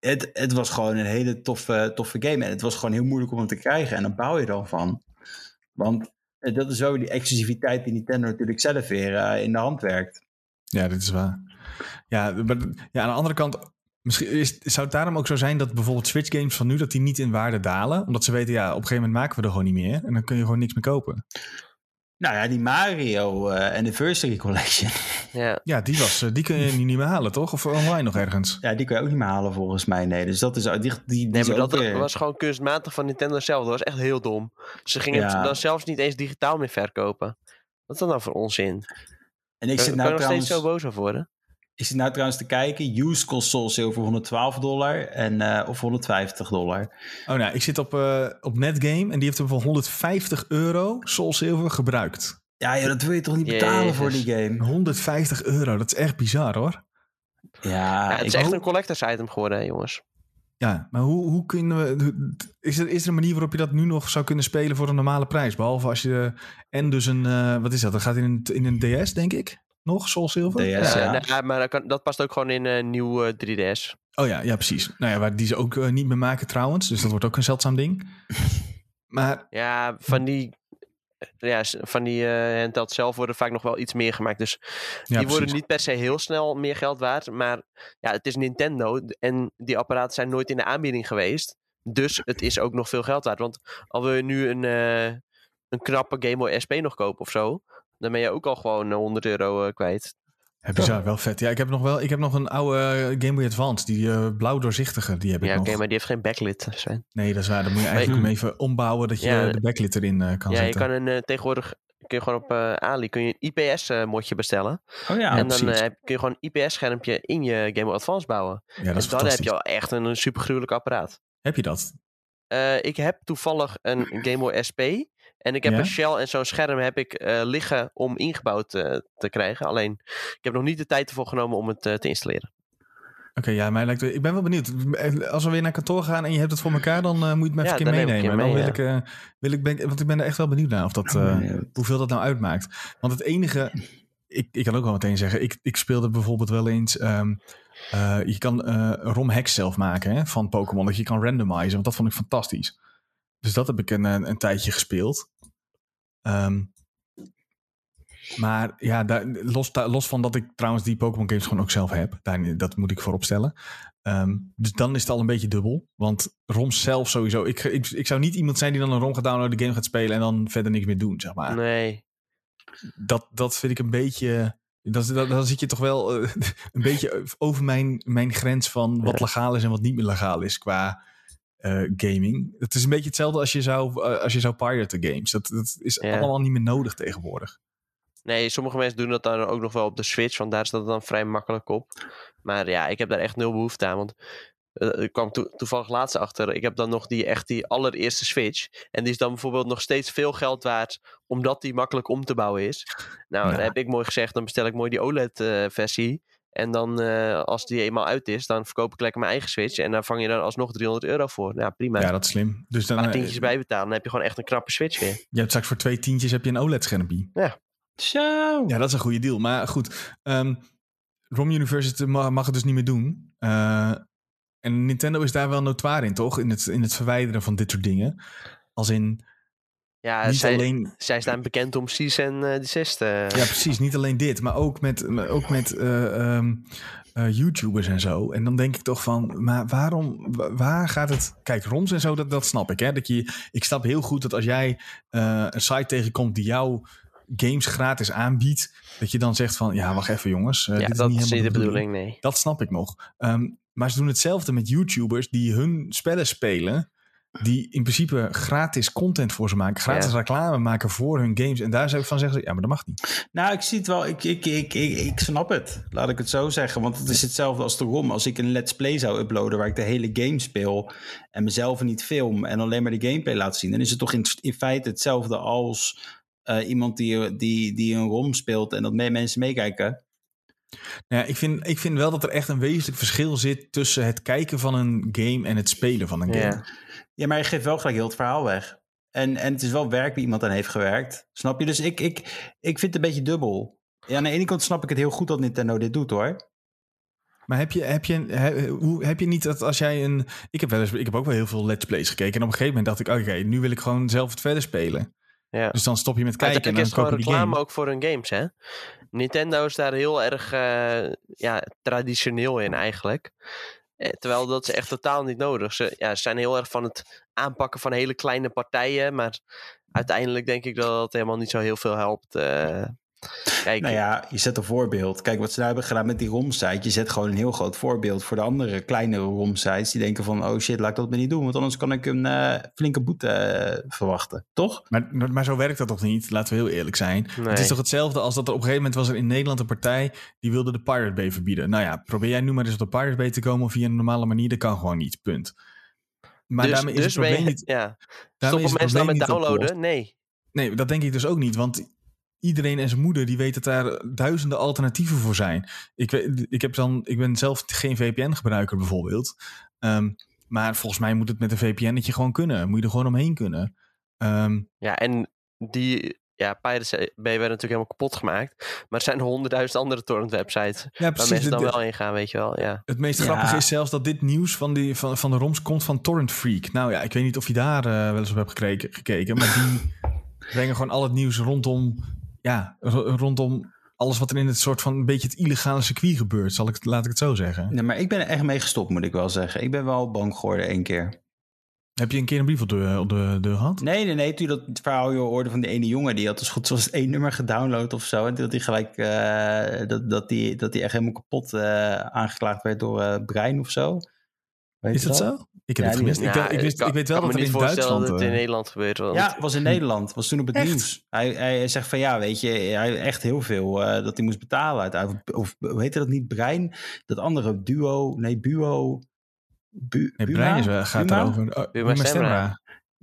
het, het was gewoon een hele toffe, toffe game. En het was gewoon heel moeilijk om hem te krijgen. En dan bouw je dan van. Want eh, dat is zo die exclusiviteit die Nintendo natuurlijk zelf weer in de hand werkt. Ja, dit is waar. Ja, maar, ja aan de andere kant, misschien is, zou het daarom ook zo zijn dat bijvoorbeeld Switch games van nu, dat die niet in waarde dalen. Omdat ze weten, ja, op een gegeven moment maken we er gewoon niet meer. En dan kun je gewoon niks meer kopen. Nou ja, die Mario uh, Anniversary Collection. Ja. Ja, die, was, uh, die kun je nu niet meer halen, toch? Of online nog ergens? Ja, die kun je ook niet meer halen volgens mij. Nee, dus dat is die, die, die Nee, maar dat weer... was gewoon kunstmatig van Nintendo zelf. Dat was echt heel dom. Ze gingen Ja. het dan zelfs niet eens digitaal meer verkopen. Wat is dat nou voor onzin? En ik zit, kan nou je nog trouwens, steeds zo boos over worden? Ik zit nou trouwens te kijken. Used console sale voor 112 dollar en, eh, of 150 dollar. Oh, nou, ik zit op, eh, op Netgame en die heeft hem voor 150 euro Soul Silver gebruikt. Ja, ja, dat wil je toch niet betalen voor die game? 150 euro, dat is echt bizar hoor. Ja, Ja, het is echt hoop- een collectors item geworden, hè, jongens. Ja, maar hoe, hoe kunnen we. Is er, is er een manier waarop je dat nu nog zou kunnen spelen voor een normale prijs? Behalve als je. En dus een. eh, wat is dat? Dat gaat in een, in een DS, denk ik. Nog, Soul Silver? DS, Ja, ja. nou ja, maar dat, kan, dat past ook gewoon in een nieuw eh, 3DS. Oh ja, ja, precies. Nou ja, waar die ze ook eh, niet meer maken trouwens. Dus dat wordt ook een zeldzaam ding. [laughs] Maar Ja, van die, ja, van die eh handheld zelf worden vaak nog wel iets meer gemaakt. Dus ja, die worden precies. niet per se heel snel meer geld waard. Maar ja, het is Nintendo en die apparaten zijn nooit in de aanbieding geweest. Dus het is ook nog veel geld waard. Want al wil je nu een, eh, een knappe Game Boy SP nog kopen of zo... dan ben je ook al gewoon eh, 100 euro eh, kwijt. Ja, bizar, wel vet. Ja, ik heb nog wel. Ik heb nog een oude eh, Game Boy Advance, die eh, blauw doorzichtige, die heb ik Ja, nog. oké, maar die heeft geen backlit, Sven. Nee, dat is waar. Dan moet je eigenlijk hem even ombouwen dat je Ja, de backlit erin eh, kan Ja, je zetten. kan een, eh, tegenwoordig kun je gewoon op eh Ali kun je een IPS-modje bestellen. Oh ja, Ja, en dan eh, kun je gewoon een IPS-schermpje in je Game Boy Advance bouwen. ja, dat is en dan heb je al echt een, een supergruwelijk apparaat. Heb je dat? Eh, ik heb toevallig een Game Boy SP. En ik heb Ja? een shell en zo'n scherm heb ik eh, liggen om ingebouwd eh, te krijgen. Alleen, ik heb nog niet de tijd ervoor genomen om het eh, te installeren. Oké, ja, mij lijkt, ik ben wel benieuwd. Als we weer naar kantoor gaan en je hebt het voor elkaar, dan moet je het me Ja, even een keer je meenemen. dan wil ik, wil ik ben, want ik ben er echt wel benieuwd naar of dat, hoeveel dat nou uitmaakt. Want het enige, ik, ik kan ook wel meteen zeggen, ik, ik speelde bijvoorbeeld wel eens, ehm, eh, je kan ROM hacks zelf maken hè, van Pokémon, dat je kan randomizen, want dat vond ik fantastisch. Dus dat heb ik een, een, een tijdje gespeeld. Ehm, maar ja, daar, los, los van dat ik trouwens die Pokémon games gewoon ook zelf heb. Daar, dat moet ik voorop stellen. Ehm, dus dan is het al een beetje dubbel. Want ROMs zelf sowieso. Ik, ik, ik zou niet iemand zijn die dan een ROM gaat downloaden, de game gaat spelen en dan verder niks meer doen, zeg maar. Nee. Dat, dat vind ik een beetje... Dan zit je toch wel eh, [laughs] een beetje over mijn, mijn grens van wat legaal is en wat niet meer legaal is qua eh, gaming. Het is een beetje hetzelfde als je zou, eh, als je zou piraten games. Dat, dat is Ja. allemaal niet meer nodig tegenwoordig. Nee, sommige mensen doen dat dan ook nog wel op de Switch, want daar staat het dan vrij makkelijk op. Maar ja, ik heb daar echt nul behoefte aan, want eh, ik kwam to- toevallig laatst achter. Ik heb dan nog die echt die allereerste Switch. En die is dan bijvoorbeeld nog steeds veel geld waard, omdat die makkelijk om te bouwen is. Nou, Ja. dan heb ik mooi gezegd, dan bestel ik mooi die OLED-versie. En dan, eh, als die eenmaal uit is, dan verkoop ik lekker mijn eigen Switch. En daar vang je dan alsnog 300 euro voor. Nou, prima. Ja, dat is slim. Dus dan, Een eh, paar tientjes bijbetalen, dan heb je gewoon echt een knappe Switch weer. je hebt straks voor twee tientjes heb je een OLED-schermpje. Zo. Ja, dat is een goede deal. Maar goed, ehm ROM University mag, mag het dus niet meer doen. Eh, en Nintendo is daar wel notoire in, toch? In het, in het verwijderen van dit soort dingen. Als in, Ja, niet zij, alleen... zij staan bekend om Cease en eh Desist. eh. Ja, precies. Niet alleen dit, maar ook met, maar ook met eh, ehm, eh, YouTubers en zo. En dan denk ik toch van, maar waarom, wa- waar gaat het... Kijk, ROMs en zo, dat, dat snap ik. Hè? Dat je, ik snap heel goed dat als jij een site tegenkomt die jouw games gratis aanbiedt, dat je dan zegt van, ja, wacht even jongens. ja, dit dat is niet is niet de bedoeling, nee. Dat snap ik nog. Ehm, maar ze doen hetzelfde met YouTubers die hun spellen spelen. Die in principe gratis content voor ze maken. Gratis reclame maken voor hun games. En daar zou ik van zeggen, ja, maar dat mag niet. Nou, ik zie het wel. Ik, ik, ik, ik, ik snap het. Laat ik het zo zeggen. Want het is hetzelfde als de ROM. Als ik een Let's Play zou uploaden waar ik de hele game speel en mezelf niet film en alleen maar de gameplay laat zien, dan is het toch in, in feite hetzelfde als eh, iemand die, die, die een ROM speelt en dat mee, mensen meekijken. Nou ja, ik, vind, ik vind wel dat er echt een wezenlijk verschil zit tussen het kijken van een game en het spelen van een game. Ja. Ja, maar je geeft wel gelijk heel het verhaal weg. En, en het is wel werk wie iemand aan heeft gewerkt. Snap je? Dus ik, ik, ik vind het een beetje dubbel. Ja, aan de ene kant snap ik het heel goed dat Nintendo dit doet hoor. Maar heb je, heb, je, he- hoe, heb je niet dat als jij een... Ik heb, wel eens, ik heb ook wel heel veel let's plays gekeken. En op een gegeven moment dacht ik, oké, nu wil ik gewoon zelf het verder spelen. Ja. Dus dan stop je met kijken en dan is gewoon reclame game. ook voor hun games, hè? Nintendo is daar heel erg eh, ja, traditioneel in eigenlijk. Eh, terwijl dat is echt totaal niet nodig. Ze, ja, ze zijn heel erg van het aanpakken van hele kleine partijen. Maar uiteindelijk denk ik dat het helemaal niet zo heel veel helpt. eh. Kijk, Nou ja, je zet een voorbeeld. Kijk, wat ze nou hebben gedaan met die ROM-site. Je zet gewoon een heel groot voorbeeld voor de andere kleinere ROM-sites. Die denken van, oh shit, laat ik dat maar niet doen. Want anders kan ik een eh, flinke boete eh, verwachten. Toch? Maar, maar zo werkt dat toch niet? Laten we heel eerlijk zijn. Het is toch hetzelfde als dat er op een gegeven moment was er in Nederland een partij die wilde de Pirate Bay verbieden. Nou ja, probeer jij nu maar eens op de Pirate Bay te komen via een normale manier. Dat kan gewoon niet, punt. Maar dus, daarmee is dus het probleem je, niet... ja. daarmee is Stoppen het mensen dan probleem met niet downloaden? opgelost. Nee. Nee, dat denk ik dus ook niet. Want iedereen en zijn moeder die weet dat daar duizenden alternatieven voor zijn. Ik, weet, ik, heb dan, ik ben zelf geen VPN-gebruiker bijvoorbeeld. Ehm, maar volgens mij moet het met een VPN-netje gewoon kunnen. Moet je er gewoon omheen kunnen. Ehm, Ja, en die ja, Pirates Bay werden natuurlijk helemaal kapot gemaakt. Maar er zijn honderdduizend andere torrent websites ja, waar mensen dan Het- wel in gaan, weet je wel. Ja. Het meest Ja. grappige is zelfs dat dit nieuws van, die, van, van de ROMs komt van Torrent Freak. Nou ja, ik weet niet of je daar eh, wel eens op hebt gekeken. Maar die [laughs] brengen gewoon al het nieuws rondom, ja, ro- rondom alles wat er in het soort van een beetje het illegale circuit gebeurt. Zal ik, laat ik het zo zeggen. Nee, maar ik ben er echt mee gestopt, moet ik wel zeggen. Ik ben wel bang geworden één keer. Heb je een keer een brief op de, op de deur gehad? Nee, nee, nee. Toen dat verhaal je hoorde van die ene jongen... die had dus goed zoals één nummer gedownload of zo. En had hij gelijk... eh, dat, dat, die, dat die echt helemaal kapot eh, aangeklaagd werd door eh Brein of zo. Weet Is dat zo? Ik heb Ja, het gemist. die- Ik, ik, wist, kan- ik weet wel kan dat er in Duitsland... dat het in eh, Nederland gebeurt. Want, Ja, was in [laughs] Nederland. Was toen op het Echt? nieuws. Hij, hij zegt van ja, weet je, hij echt heel veel eh, dat hij moest betalen. Uiteindelijk. Of hoe heette dat niet? Brein? Dat andere duo, nee, Buo. Bu, nee? Brein is, wel- gaat Buma? erover. Oh, Buma Buma Stemra. Stemra.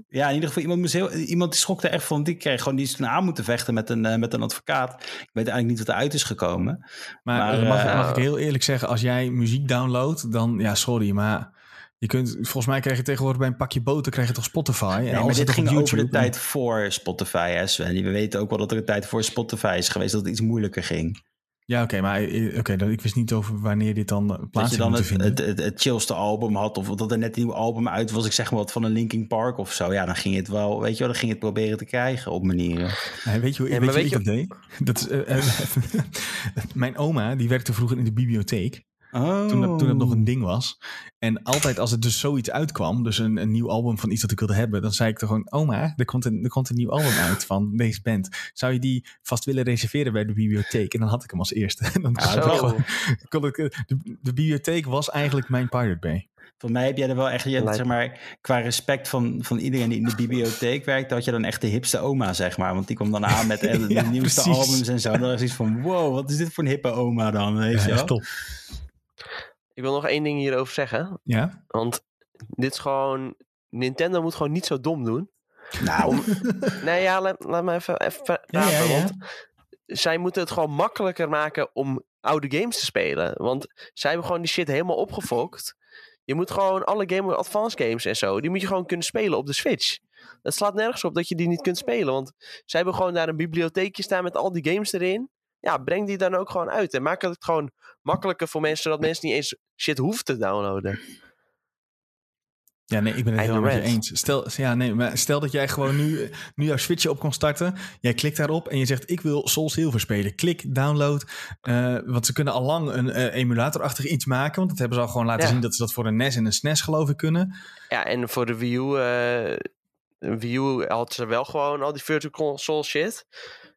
Ja, in ieder geval, iemand, moest heel, iemand die schrok er echt van. Die kreeg gewoon die is toen aan moeten vechten met een, eh, met een advocaat. Ik weet eigenlijk niet wat eruit is gekomen. Maar, Maar, mag, mag ik heel eerlijk zeggen, als jij muziek downloadt, dan ja, sorry, maar je kunt, volgens mij krijg je tegenwoordig bij een pakje boter krijg je toch Spotify. En maar alles dit ging op over de tijd voor Spotify, hè Sven. We weten ook wel dat er een tijd voor Spotify is geweest dat het iets moeilijker ging. Ja, oké, maar eh, oké, dan ik wist niet over wanneer dit dan eh, Dat plaats je dan het, het, het, het chillste album had. Of dat er net een nieuw album uit was. Ik zeg maar wat van een Linkin Park of zo. Ja, dan ging het wel, weet je wel, dan ging het proberen te krijgen op manieren. Nee, weet je hoe, Ja, weet je weet ik dat deed? Dat is, eh, eh, [laughs] mijn oma, die werkte vroeger in de bibliotheek. Oh. Toen, dat- toen het nog een ding was. En altijd als er dus zoiets uitkwam, dus een, een nieuw album van iets dat ik wilde hebben, dan zei ik toch gewoon, oma, er komt, een, er komt een nieuw album uit van deze band. Zou je die vast willen reserveren bij de bibliotheek? En dan had ik hem als eerste. En [laughs] dan kon ik Zo. gewoon- kon ik, eh, de, de bibliotheek was eigenlijk mijn Pirate Bay. Voor mij heb jij er wel echt, je hebt, zeg maar, qua respect van, van iedereen die in de bibliotheek werkt, had je dan echt de hipste oma, zeg maar. Want die kwam dan aan met de [laughs] Ja, nieuwste precies. albums en zo. Dan was iets van, wow, wat is dit voor een hippe oma dan, weet Ja, je wel? echt top. Ik wil nog één ding hierover zeggen. Ja? Want dit is gewoon... Nintendo moet gewoon niet zo dom doen. Nou, Nee, ja, laat, laat me even, even praten. Ja, ja, ja. Want zij moeten het gewoon makkelijker maken om oude games te spelen. Want zij hebben gewoon die shit helemaal opgefokt. Je moet gewoon alle Game Boy Advance games en zo, die moet je gewoon kunnen spelen op de Switch. Het slaat nergens op dat je die niet kunt spelen. Want zij hebben gewoon daar een bibliotheekje staan met al die games erin. Ja, breng die dan ook gewoon uit. En maak het gewoon makkelijker voor mensen, zodat mensen niet eens shit hoeven te downloaden. Ja, nee, ik ben het helemaal met je eens. Stel, ja, nee, maar stel dat jij gewoon nu, nu jouw Switch op kon starten. Jij klikt daarop en je zegt, ik wil Soul Silver spelen. Klik, download. Eh, want ze kunnen al lang een eh, emulatorachtig iets maken. Want dat hebben ze al gewoon laten Ja. zien dat ze dat voor een NES en een SNES geloof ik kunnen. Ja, en voor de Wii U, eh, Wii U had ze wel gewoon al die Virtual Console shit.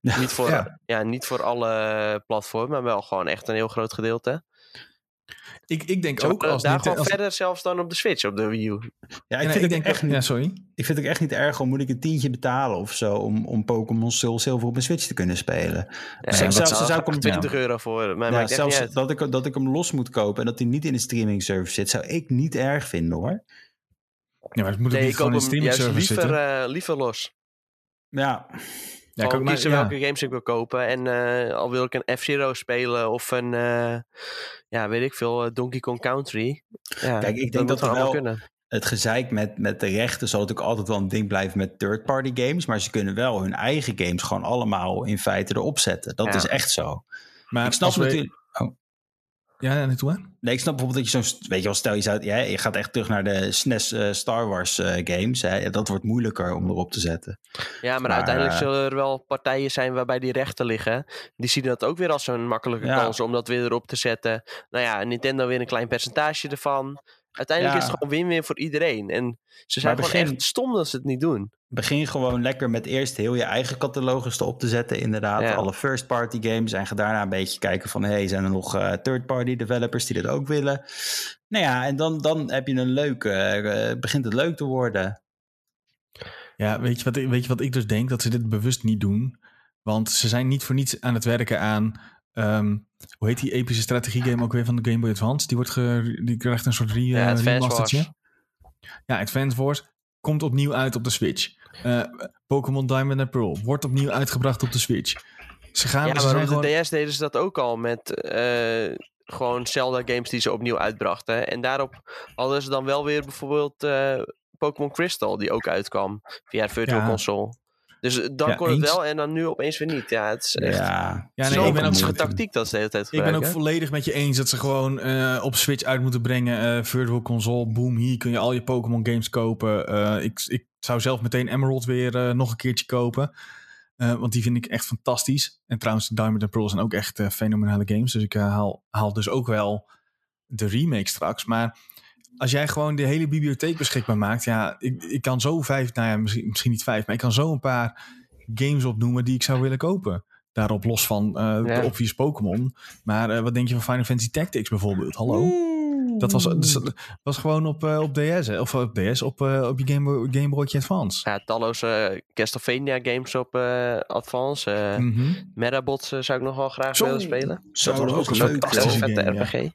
Niet voor, Ja. ja. niet voor alle platformen, maar wel gewoon echt een heel groot gedeelte. Ik, ik denk ook als daar Nintendo- gewoon als- verder zelfs dan op de Switch, op de Wii U. ja, ik Ja, vind ik het denk echt ook- niet Ja, sorry. Ik vind het echt niet erg, al moet ik een tientje betalen of zo om, om Pokémon Soul Silver op mijn Switch te kunnen spelen. Ja, dat ik zou- zelfs zou zou ik ik hem- 20 euro voor, maar Ja, zelfs niet dat ik, dat ik hem los moet kopen en dat hij niet in de streaming service zit, zou ik niet erg vinden hoor. Ja, maar het moet Nee, niet ik gewoon in hem streaming juist service liever, zitten. eh, liever los. Ja, Ja, maar- kiezen ja. welke games ik wil kopen. En eh, al wil ik een F-Zero spelen of een, eh, ja, weet ik veel, eh, Donkey Kong Country. Ja, Kijk, ik denk dat allemaal wel- kunnen. het gezeik met, met de rechten zal natuurlijk altijd wel een ding blijven met third-party games. Maar ze kunnen wel hun eigen games gewoon allemaal in feite erop zetten. Dat Ja. is echt zo. Maar ik snap we- natuurlijk... Ja, ja, naartoe hè? Nee, ik snap bijvoorbeeld dat je zo'n... Weet je wel, stel je, zou, ja, je gaat echt terug naar de SNES eh, Star Wars eh, games. Hè, dat wordt moeilijker om erop te zetten. Ja, maar, Maar, uiteindelijk eh, zullen er wel partijen zijn waarbij die rechten liggen. Die zien dat ook weer als zo'n makkelijke Ja. kans om dat weer erop te zetten. Nou ja, Nintendo weer een klein percentage ervan. Uiteindelijk Ja. is het gewoon win-win voor iedereen. En ze zijn Maar gewoon begin- echt stom dat ze het niet doen. Begin gewoon lekker met eerst heel je eigen catalogus erop te zetten. Inderdaad, Ja. alle first-party games. En ga daarna een beetje kijken van... hey, zijn er nog eh, third-party developers die dat ook willen? Nou ja, en dan, dan heb je een leuke... eh, begint het leuk te worden. Ja, weet je, wat, ik- weet je wat ik dus denk? Dat ze dit bewust niet doen. Want ze zijn niet voor niets aan het werken aan... ehm, hoe heet die epische strategiegame ook weer van de Game Boy Advance? Die, wordt ge, die krijgt een soort re, Ja, Advance remastertje. Wars. Ja, Advance Wars komt opnieuw uit op de Switch. Eh, Pokémon Diamond and Pearl wordt opnieuw uitgebracht op de Switch. Ze gaan, Ja, ze maar op gewoon... de DS deden ze dat ook al met eh, gewoon Zelda-games die ze opnieuw uitbrachten. En daarop hadden ze dan wel weer bijvoorbeeld eh, Pokémon Crystal, die ook uitkwam via Virtual Ja. Console. Dus eh, dan Ja, kon het wel en dan nu opeens weer niet. Ja, het is echt Ja, Ja, nee, zo'n ik ben ook tactiek dat ze de hele tijd Ik ben ook gebruiken. volledig met je eens dat ze gewoon eh, op Switch uit moeten brengen. eh, Virtual Console, boom, hier kun je al je Pokémon games kopen. Eh, ik, ik zou zelf meteen Emerald weer nog een keertje kopen. Eh, want die vind ik echt fantastisch. En trouwens, Diamond and Pearl zijn ook echt fenomenale games. Dus ik haal, haal dus ook wel de remake straks. Maar als jij gewoon de hele bibliotheek beschikbaar maakt. Ja, ik, ik kan zo vijf, nou ja, misschien, misschien niet vijf. Maar ik kan zo een paar games opnoemen die ik zou willen kopen. Daarop los van eh Ja. de obvious Pokémon. Maar eh, wat denk je van Final Fantasy Tactics bijvoorbeeld? Hallo? Dat was, dus was gewoon op, eh, op DS, hè? of op DS, op, eh, op je Game, Boy, Game Advance. Ja, talloze eh, Castlevania games op eh, Advance. eh Mhm. Metabots eh, zou ik nog wel graag Zo. willen spelen. Zo, Dat was ook een leuk. fantastische joh. vette. RPG.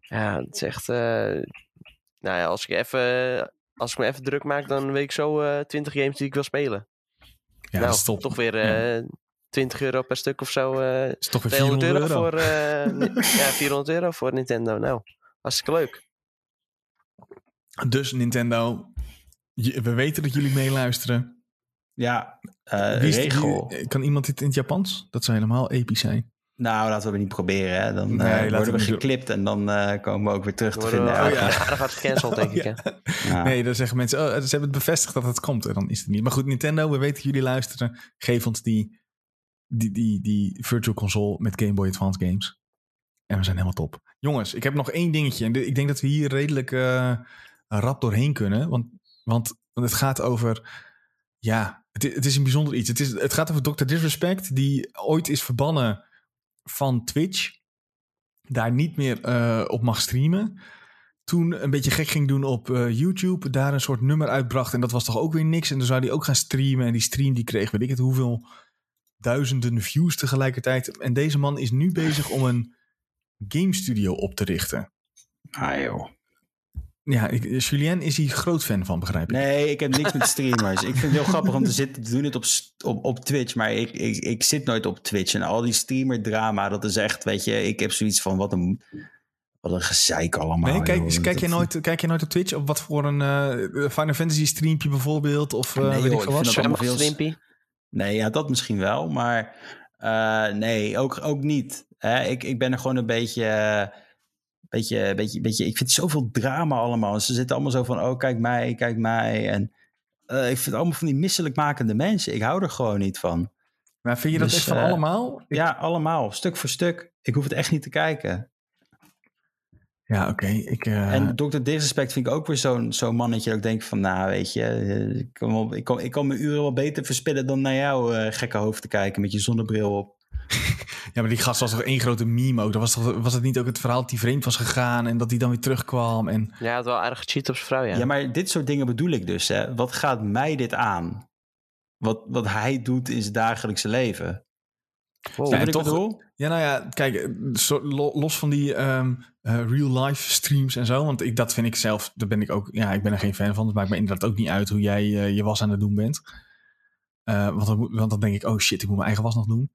Ja. het is echt... nou ja, als ik, even, als ik me even druk maak, dan weet ik zo eh 20 games die ik wil spelen. Ja, nou, dat is top. toch weer Ja. eh 20 euro per stuk of zo. eh Dat is toch weer 200 400 euro, euro. voor... eh, [laughs] ja, 400 euro voor Nintendo. Nou, hartstikke leuk. Dus Nintendo, we weten dat jullie meeluisteren. Ja, eh, Wie is- regel. kan iemand dit in het Japans? Dat zou helemaal episch zijn. Nou, laten we het niet proberen. Hè. Dan Nee, eh, worden we doen. geklipt en dan eh, komen we ook weer terug te Dan vinden. we Oh, ja. aardig hard gecanceld, denk ik. ja. Hè? Ja. Nee, dan zeggen mensen, oh, ze hebben het bevestigd dat het komt. En dan is het niet. Maar goed, Nintendo, we weten dat jullie luisteren. Geef ons die, die, die, die virtual console met Game Boy Advance games. En we zijn helemaal top. Jongens, ik heb nog één dingetje. En ik denk dat we hier redelijk eh, rap doorheen kunnen. Want, want, want het gaat over... Ja, het, het is een bijzonder iets. Het, is, het gaat over Dr. Disrespect, die ooit is verbannen van Twitch. Daar niet meer eh, op mag streamen toen een beetje gek ging doen op eh, YouTube, daar een soort nummer uitbracht en dat was toch ook weer niks. En dan zou hij ook gaan streamen en die stream die kreeg weet ik het hoeveel duizenden views tegelijkertijd. En deze man is nu bezig om een game studio op te richten. Ah. Ja, ik, Julien is hier groot fan van, begrijp ik. Nee, ik heb niks met [laughs] streamers. ik vind het heel grappig om te zitten te doen het op, op, op Twitch, maar ik, ik, ik zit nooit op Twitch. En al die streamer drama, dat is echt, weet je, ik heb zoiets van wat een, wat een gezeik allemaal. Nee, kijk, joh. kijk, je nooit, kijk je nooit op Twitch? Op wat voor een eh, Final Fantasy streampje bijvoorbeeld? Of eh, Nee, weet joh, ik wat? veel- Stimpy. Nee, ja, dat misschien wel, maar eh, nee, ook, ook niet. Hè? Ik, ik ben er gewoon een beetje, eh, beetje, beetje, beetje, ik vind zoveel drama allemaal. Ze zitten allemaal zo van, oh, kijk mij, kijk mij. En eh, ik vind het allemaal van die misselijkmakende mensen. Ik hou er gewoon niet van. Maar vind je dat Dus, echt van eh, allemaal? Ik- Ja, allemaal, stuk voor stuk. Ik hoef het echt niet te kijken. ja oké. Ik, eh, En Dr. Disrespect vind ik ook weer zo'n zo'n mannetje dat ik denk van, nou weet je, ik kan, wel, ik, kan, ik kan mijn uren wel beter verspillen dan naar jou gekke hoofd te kijken met je zonnebril op. [laughs] Ja, maar die gast was toch één grote meme ook. Dat was, toch, was het niet ook het verhaal dat hij vreemd was gegaan en dat hij dan weer terugkwam? En Ja, het wel aardig gecheat op zijn vrouw, ja. Ja. maar dit soort dingen bedoel ik dus. Hè. Wat gaat mij dit aan? Wat, wat hij doet in zijn dagelijkse leven. Wow. Ja, je en toch- ja, nou ja, kijk, los van die ehm, eh, real-life streams en zo. Want ik, dat vind ik zelf, daar ben ik ook, ja, ik ben er geen fan van. Het maakt me inderdaad ook niet uit hoe jij eh, je was aan het doen bent. Eh, want, dan, moet- want dan denk ik, oh shit, ik moet mijn eigen was nog doen.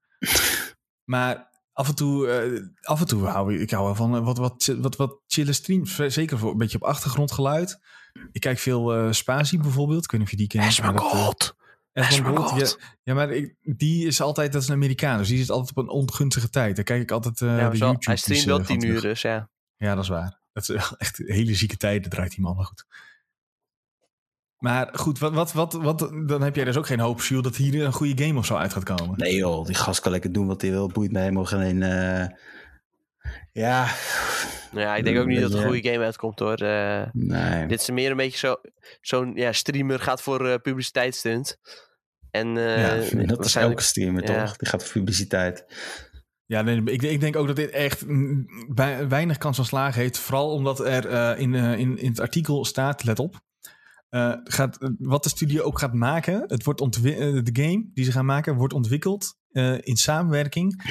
Maar af en toe, eh, af en toe hou ik, ik hou wel van eh, wat, wat, wat, wat chille streams. Zeker voor een beetje op achtergrondgeluid. Ik kijk veel eh Spazi bijvoorbeeld. Ik weet niet of je die kent. eh, Asmongold, Asmongold. ja, ja, maar ik, die is altijd, dat is een Amerikaan, dus die zit altijd op een ongunstige tijd. Daar kijk ik altijd eh Ja, de zo- YouTube. hij streamt wel 10 uur, dus ja. Ja, dat is waar. Dat is wel echt hele zieke tijden, draait die man maar goed. Maar goed, wat, wat, wat, wat, dan heb jij dus ook geen hoop, Jules, dat hier een goede game of zo uit gaat komen. Nee joh, die gast kan lekker doen wat hij wil. Boeit me helemaal geen... eh, Ja, Nou ja, ik denk ook niet dat er een goede game uitkomt hoor. Eh, Nee. dit is meer een beetje zo- zo'n ja, streamer gaat voor eh publiciteitsstunt. En eh, Ja, dat is elke streamer ja. toch? Die gaat voor publiciteit. Ja, nee, ik, ik denk ook dat dit echt bij- weinig kans van slagen heeft. Vooral omdat er eh, in, eh, in, in het artikel staat, let op. eh, gaat, eh, wat de studio ook gaat maken, het wordt eh, de game die ze gaan maken, wordt ontwikkeld eh, in samenwerking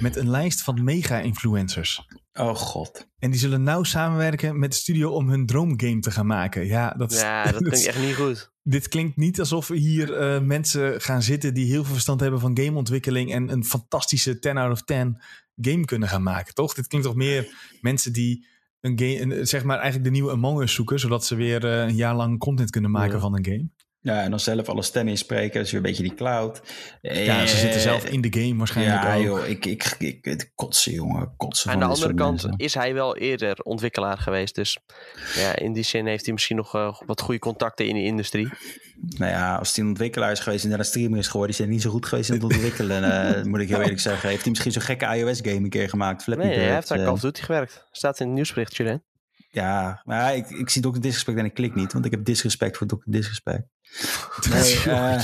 met een lijst van mega-influencers. Oh god. En die zullen nauw samenwerken met de studio om hun droomgame te gaan maken. Ja, dat, ja, dat [laughs] klinkt echt niet goed. dit klinkt niet alsof hier eh, mensen gaan zitten die heel veel verstand hebben van gameontwikkeling en een fantastische 10 out of 10 game kunnen gaan maken, toch? Dit klinkt toch meer mensen die een game, een- zeg maar eigenlijk de nieuwe Among Us zoeken, zodat ze weer eh, een jaar lang content kunnen maken Ja. van een game. Ja, en dan zelf alle stemmen inspreken. Dus weer een beetje die cloud. Ja, ze zitten zelf in de game waarschijnlijk Ja, ook. joh. Ik, ik, ik, ik kotsen, jongen. Kotsen Aan van de andere kant mensen. is hij wel eerder ontwikkelaar geweest. Dus ja, in die zin heeft hij misschien nog eh, wat goede contacten in de industrie. Nou ja, als hij een ontwikkelaar is geweest en daarna streamer is geworden, is hij niet zo goed geweest in het ontwikkelen, eh, moet ik heel eerlijk [laughs] zeggen. Heeft hij misschien zo'n gekke iOS-game een keer gemaakt? Flappy Nee, hij heeft aan eh, Call of Duty gewerkt. Staat in het nieuwsbericht, Julian. Ja, maar ik, ik zie Dr. Disrespect en ik klik niet, want ik heb disrespect voor Dr. Disrespect. [laughs] Nee, eh,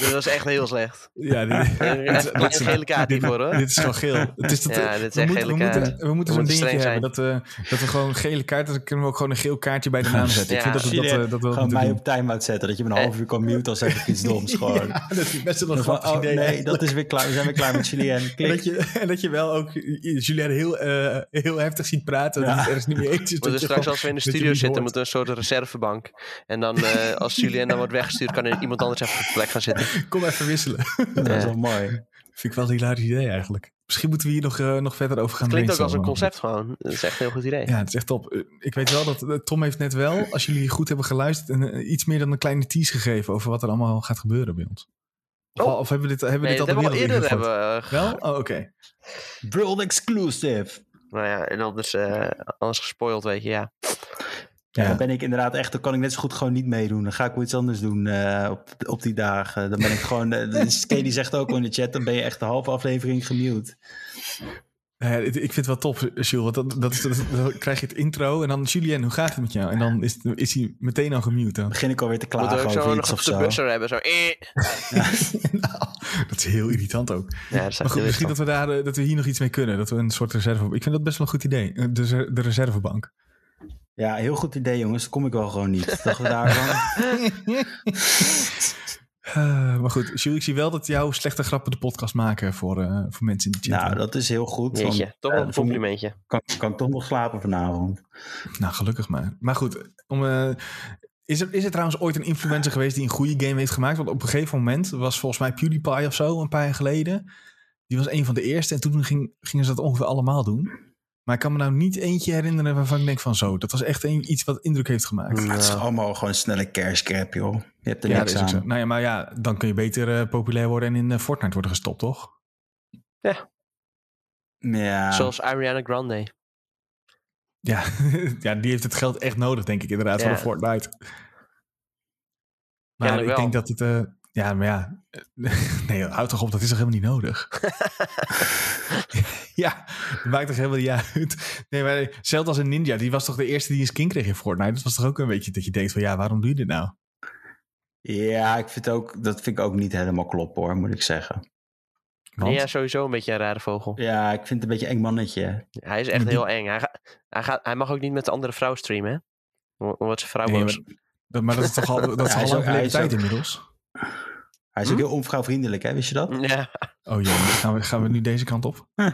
Dat [laughs] was echt heel slecht. Ja, dit, Even een gele kaart dit- hiervoor, hoor. Dit is gewoon geel. Het is dat, Ja, dit is we, echt moeten, we, gele moeten, kaart. we moeten We zo'n moeten dingetje streng hebben dat we, dat we gewoon gele kaart, dan kunnen we ook gewoon een geel kaartje bij de naam [laughs] zetten. Ik Ja. vind dat we dat, je, eh, dat we gewoon moeten mij doen. op time-out zetten, dat je me een half uur kan mute als ik iets doms gewoon. Ja, dat is best wel een grappig oh idee. nee, dat is weer klaar. We zijn weer klaar met Julien. En dat, je, en dat je wel ook Julien heel, eh, heel heftig ziet praten. Ja. Dat het ergens niet meer eens is. Je straks als we in de studio zitten, moeten we een soort reservebank. En dan eh, als Julien dan wordt weggestuurd, kan er iemand anders even op de plek gaan zitten. [laughs] Kom even wisselen. [laughs] Dat is wel mooi. Vind ik wel een hilarisch idee eigenlijk. Misschien moeten we hier nog, eh, nog verder over gaan Klinkt ook als een concept gewoon. Dat is echt een heel goed idee. Ja, het is echt top. Eh, Ik weet wel dat eh, Tom heeft net wel, als jullie goed hebben geluisterd, een, iets meer dan een kleine tease gegeven over wat er allemaal gaat gebeuren bij ons. Of, Oh. of hebben we dit, hebben we Nee, dit dat al hebben we al eerder hebben, eh, Wel? Oh, oké. World exclusive. Nou ja, en anders, eh anders gespoild, weet je, ja. Ja, dan ben ik inderdaad echt, dan kan ik net zo goed gewoon niet meedoen. Dan ga ik wel iets anders doen eh, op, op die dagen. Dan ben ik gewoon, uh, die zegt ook al in de chat, dan ben je echt de halve aflevering gemute. Eh, ik ik vind het wel tof, Jules. Want dat, dat is, dat is- dan krijg je het intro en dan Julien, hoe gaat het met jou? En dan is, is hij meteen al gemute. Dan. Begin ik alweer te klagen we ook over zo iets nog of de zo. buzzer hebben, zo. Eh. [laughs] Nou, dat is heel irritant ook. Ja, dat Maar goed, misschien dat we, daar, dat we hier nog iets mee kunnen. Dat we een soort reserve... Ik vind dat best wel een goed idee. De, de reservebank. Ja, heel goed idee jongens. Kom ik wel gewoon niet. Dachten we daarvan? [laughs] Eh, maar goed, Jules, ik zie wel dat jouw slechte grappen de podcast maken voor, eh, voor mensen in de chat. nou, dat is heel goed. want, Jeetje, toch eh, een complimentje. Kan, kan ik toch nog slapen vanavond? Nou, gelukkig maar. Maar goed, om, eh, is, er, is er trouwens ooit een influencer geweest die een goede game heeft gemaakt? Want op een gegeven moment was volgens mij PewDiePie of zo, een paar jaar geleden. Die was een van de eerste en toen ging, gingen ze dat ongeveer allemaal doen. Maar ik kan me nou niet eentje herinneren waarvan ik denk van zo, dat was echt een, iets wat indruk heeft gemaakt. Het is Ja. allemaal gewoon een snelle grab, joh. Je hebt er Ja, niks aan. zo. Nou ja, maar ja, dan kun je beter eh, populair worden en in eh, Fortnite worden gestopt, toch? Ja, Zoals Ariana Grande. Ja, [laughs] ja, die heeft het geld echt nodig, denk ik inderdaad, Ja. voor de Fortnite. Maar ik denk dat het... eh, ja, maar ja... [laughs] nee, houd toch op, dat is toch helemaal niet nodig? [laughs] ja, dat maakt toch helemaal niet uit. Nee, maar zelfs als een ninja, die was toch de eerste die een skin kreeg in Fortnite. Dat was toch ook een beetje dat je denkt van, ja, waarom doe je dit nou? ja ik vind ook, dat vind ik ook niet helemaal kloppen hoor, moet ik zeggen. Want, Ja, sowieso een beetje een rare vogel. Ja, ik vind het een beetje eng mannetje. Hij is echt heel eng. Hij, ga- hij, gaat, hij mag ook niet met de andere vrouw streamen, hè? Wordt zijn vrouw nee, boos. maar, dat, maar dat is toch al, [laughs] dat is Hij al is lang ook- hij verleden is tijd ook- inmiddels? Hij is Hm? ook heel onvrouwvriendelijk, hè? Wist je dat? Ja, Oh jee, gaan we, gaan we nu deze kant op? [laughs] Ja,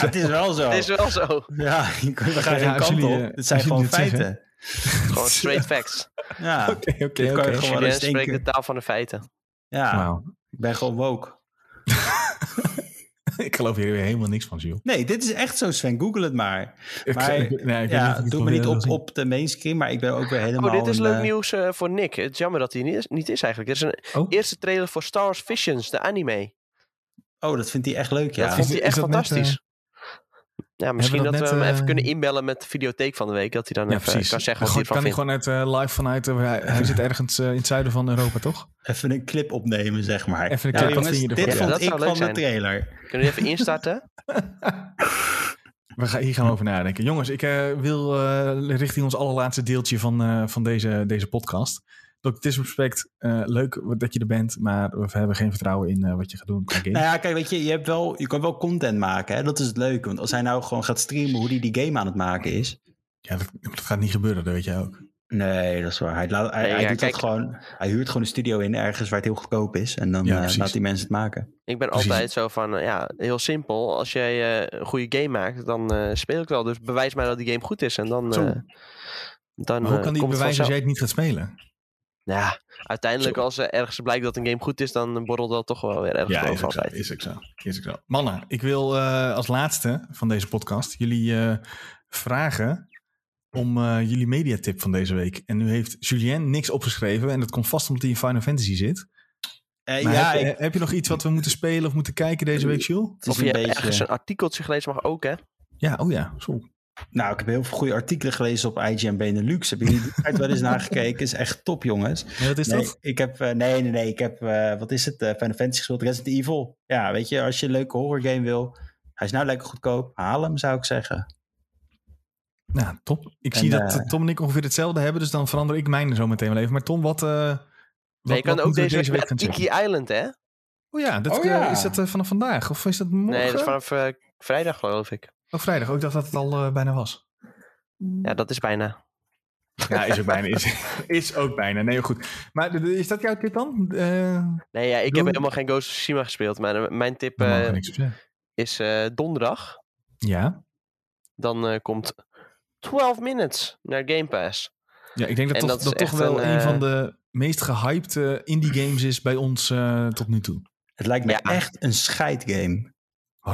[laughs] het is wel zo. het is wel zo. Ja, je kunt- we gaan Ja, geen kant jullie, op. eh, Het zijn gewoon feiten. [laughs] Gewoon straight facts. Ja, Oké, oké, kan je oké. gewoon- eens de taal van de feiten. ja Wauw. ik ben gewoon woke. [laughs] Ik geloof hier weer helemaal niks van, Jules. Nee, dit is echt zo, Sven. Google het maar. Ik- Maar ik- nee, ik ja, doe me niet op, zien. op de mainstream, maar ik ben ook weer helemaal... Oh, dit is een, leuk eh, nieuws eh, voor Nick. Het is jammer dat hij niet is, niet is eigenlijk. Er is een Oh. eerste trailer voor Star Wars Visions, de anime. Oh, dat vindt hij echt leuk, ja. Dat vond Is- hij echt fantastisch. Ja, misschien dat dat, net, we hem eh, even kunnen inbellen met de videotheek van de week. Dat hij dan Ja, even precies. kan zeggen wat hij ervan kan hij vindt. gewoon uit eh, live vanuit... eh, hij, hij zit ergens eh, in het zuiden van Europa, toch? Even een clip opnemen, zeg maar. Even een Nou, clip, jongens, vind je dit ervan? Ja, vond dat ik zou leuk van de zijn. trailer. Kunnen we even instarten? [laughs] We gaan, hier gaan we over nadenken. Jongens, ik eh, wil eh, richting ons allerlaatste deeltje van, eh, van deze, deze podcast. Dr. Disrespect, eh leuk dat je er bent, maar we hebben geen vertrouwen in eh, wat je gaat doen qua game. Nou ja, kijk, weet je, je, hebt wel, je kan wel content maken. Hè? Dat is het leuke. Want als hij nou gewoon gaat streamen hoe hij die game aan het maken is. Ja, dat, dat gaat niet gebeuren, dat weet jij ook. Nee, dat is waar. Hij, laat, hij, Nee, hij ja, doet kijk. dat gewoon, hij huurt gewoon een studio in ergens waar het heel goedkoop is. En dan Ja, eh, laat die mensen het maken. Ik ben Precies. altijd zo van, ja, heel simpel. Als jij eh, een goede game maakt, dan eh, speel ik wel. Dus bewijs mij dat die game goed is. En dan, eh, dan Maar hoe kan die het bewijzen als jij het niet gaat spelen? Ja, uiteindelijk Zo. als er ergens blijkt dat een game goed is, dan borrelt dat toch wel weer ergens Ja, is zo, is ook zo. Is ook zo. Mannen, ik wil eh, als laatste van deze podcast jullie eh, vragen om eh, jullie mediatip van deze week. En nu heeft Julien niks opgeschreven en dat komt vast omdat hij in Final Fantasy zit. Eh, ja, heb, je- ik, heb je nog iets wat we moeten spelen of moeten kijken deze week, Jules? het is Of je een hebt beetje... ergens een artikeltje gelezen, mag ook, hè? Ja, oh ja, zo. Nou, ik heb heel veel goede artikelen gelezen op IGN Benelux. Heb jullie die wel eens [laughs] nagekeken? Is echt top, jongens. Nee, wat is nee, dat? Ik heb, eh, nee, nee, nee. Ik heb, eh, wat is het? eh Final Fantasy gespeeld, Resident Evil. Ja, weet je, als je een leuke horror game wil. Hij is nou lekker goedkoop. Haal hem, zou ik zeggen. Nou, top. Ik En, zie dat Tom en ik ongeveer hetzelfde hebben, dus dan verander ik mijn zo meteen wel even. Maar Tom, wat, eh wat, Nee, je kan wat ook we deze, week gaan naar checken? Iki Island, hè? Oh ja, dat, Oh eh, ja. is dat vanaf vandaag? Of is dat morgen? Nee, dat is vanaf vrijdag, geloof ik. Oh, vrijdag. Ook dacht dat het al eh, bijna was. Ja, dat is bijna. Ja, is ook bijna. Is, [laughs] is ook bijna. Nee, goed. Maar is dat jouw tip dan? Eh Nee, ja, ik Doe- heb helemaal geen Ghost of Tsushima gespeeld. Maar eh, mijn tip eh, is eh, donderdag. Ja. Dan eh, komt 12 Minutes naar Game Pass. ja, ik denk dat En toch, dat toch wel een, een, van de meest gehyped eh, indie games is bij ons tot nu toe. Het lijkt me Ja. echt een scheidgame.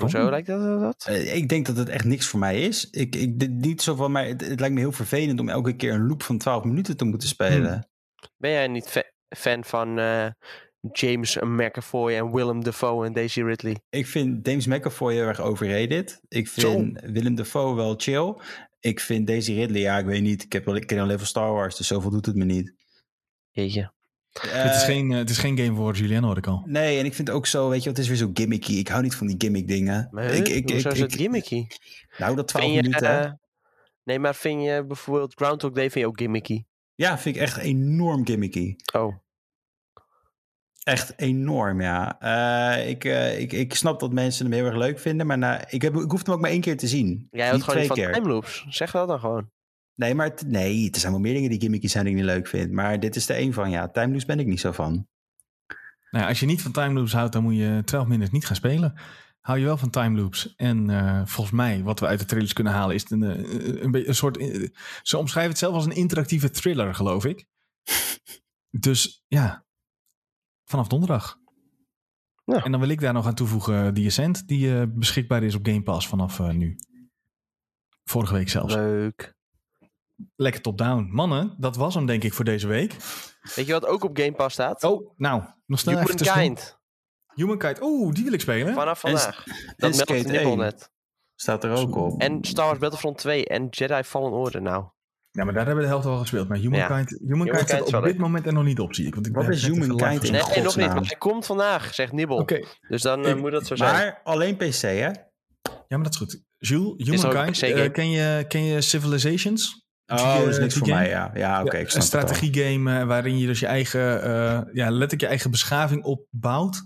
Waarom? Hoezo lijkt dat dat? Eh, ik denk dat het echt niks voor mij is. Ik, ik, niet zo van mij. Het, het lijkt me heel vervelend om elke keer een loop van 12 minuten te moeten spelen. Ben jij niet fa- fan van eh, James McAvoy en Willem Dafoe en Daisy Ridley? Ik vind James McAvoy heel erg overrated. Ik vind Willem Dafoe wel chill. Ik vind Daisy Ridley, ja, ik weet niet. Ik, heb wel, ik ken alleen van Star Wars, dus zoveel doet het me niet. Jeetje. Het, is Eh, geen, eh, het is geen game voor Julien, hoor ik al. Nee, en ik vind ook zo, weet je, het is weer zo gimmicky. Ik hou niet van die gimmick dingen. Maar ik, ik, hoezo ik, is het gimmicky? nou, dat 12 Vind je, minuten. eh, nee, maar vind je bijvoorbeeld Groundhog Day vind je ook gimmicky? Ja, vind ik echt enorm gimmicky. Oh, Echt enorm, ja. Eh, ik, ik, ik snap dat mensen hem heel erg leuk vinden, maar nou, ik, heb, ik hoef hem ook maar één keer te zien. jij houdt gewoon niet van keer. timeloops. Zeg dat dan gewoon. Nee, maar het- nee, er zijn wel meer dingen die gimmicky zijn die ik niet leuk vind. Maar dit is er één van, ja. Timeloops ben ik niet zo van. Nou, ja, als je niet van time loops houdt, dan moet je 12 minutes niet gaan spelen. Hou je wel van time loops? En eh, volgens mij, wat we uit de trailers kunnen halen, is het een, eh, een, beetje een soort. eh, ze omschrijven het zelf als een interactieve thriller, geloof ik. [laughs] Dus ja, vanaf donderdag. Ja. En dan wil ik daar nog aan toevoegen die Ascent, die eh, beschikbaar is op Game Pass vanaf eh, nu. Vorige week zelfs. Leuk. Lekker top-down. Mannen, dat was hem denk ik voor deze week. Weet je wat ook op Game Pass staat? Oh, nou, nog snel even tussendoor. Humankind. Humankind. Oeh, die wil ik spelen. Vanaf vandaag. en Dat meldt Skate Nibble 1. net. Staat er ook op. En Star Wars Battlefront 2 en Jedi Fallen Order nou. Ja, maar daar hebben we de helft al gespeeld. Maar Humankind, Humankind, Humankind staat is op dit moment er nog niet op, zie ik. Want ik Wat is even Humankind in. Nee, nog niet. Maar hij komt vandaag, zegt Nibble. Oké, Dus dan eh, Ik- moet dat zo zijn. Maar alleen PC, hè? ja, maar dat is goed. Jules, Humankind, eh, ken, je, ken je Civilizations? Oh, dat is eh, niks voor game? mij, ja. Ja, oké, ik een strategiegame eh, waarin je dus je eigen, eh, ja, letterlijk je eigen beschaving opbouwt.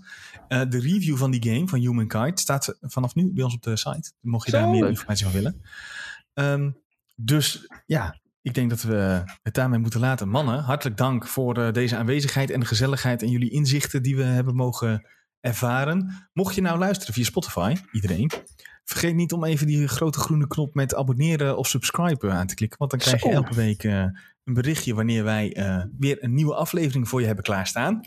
Eh, de review van die game, van Humankind, staat vanaf nu bij ons op de site. Mocht je Zo. daar meer Leuk. informatie van willen. Ehm, dus ja, ik denk dat we het daarmee moeten laten. Mannen, hartelijk dank voor eh, deze aanwezigheid en de gezelligheid en jullie inzichten die we hebben mogen ervaren. Mocht je nou luisteren via Spotify, iedereen, vergeet niet om even die grote groene knop met abonneren of subscriben aan te klikken. Want dan krijg je elke week eh, een berichtje wanneer wij eh, weer een nieuwe aflevering voor je hebben klaarstaan.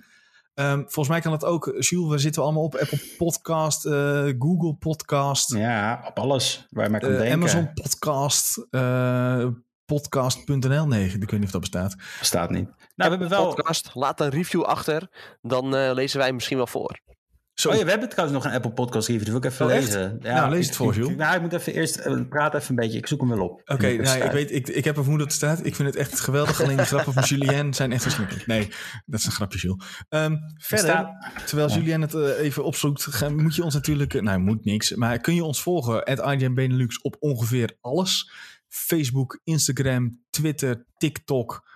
Ehm, volgens mij kan het ook, Jules, we zitten allemaal op Apple Podcast, eh, Google Podcast, Ja, op alles waar je maar kan denken. Amazon Podcast, eh, podcast.nl. Nee, ik weet niet of dat bestaat. Staat niet. Nou, we hebben wel... Podcast, laat een review achter. Dan eh, lezen wij hem misschien wel voor. Zo. Oh ja, we hebben trouwens nog een Apple Podcast review. Dat wil ik even Oh, lezen. Ja, Nou, lees het voor, Jules. Nou, ik moet even eerst... eh, praat even een beetje. Ik zoek hem wel op. Oké, nou, ik, weet, ik, ik heb een vermoeden dat het staat. Ik vind het echt geweldig. Alleen de grappen van Julien zijn echt verschrikkelijk. Nee, dat is een grapje, Jules. Ehm, verder, staat- terwijl Ja. Julien het eh, even opzoekt, moet je ons natuurlijk... eh, Nou, moet niks. Maar kun je ons volgen, at IGN Benelux, op ongeveer alles. Facebook, Instagram, Twitter, TikTok...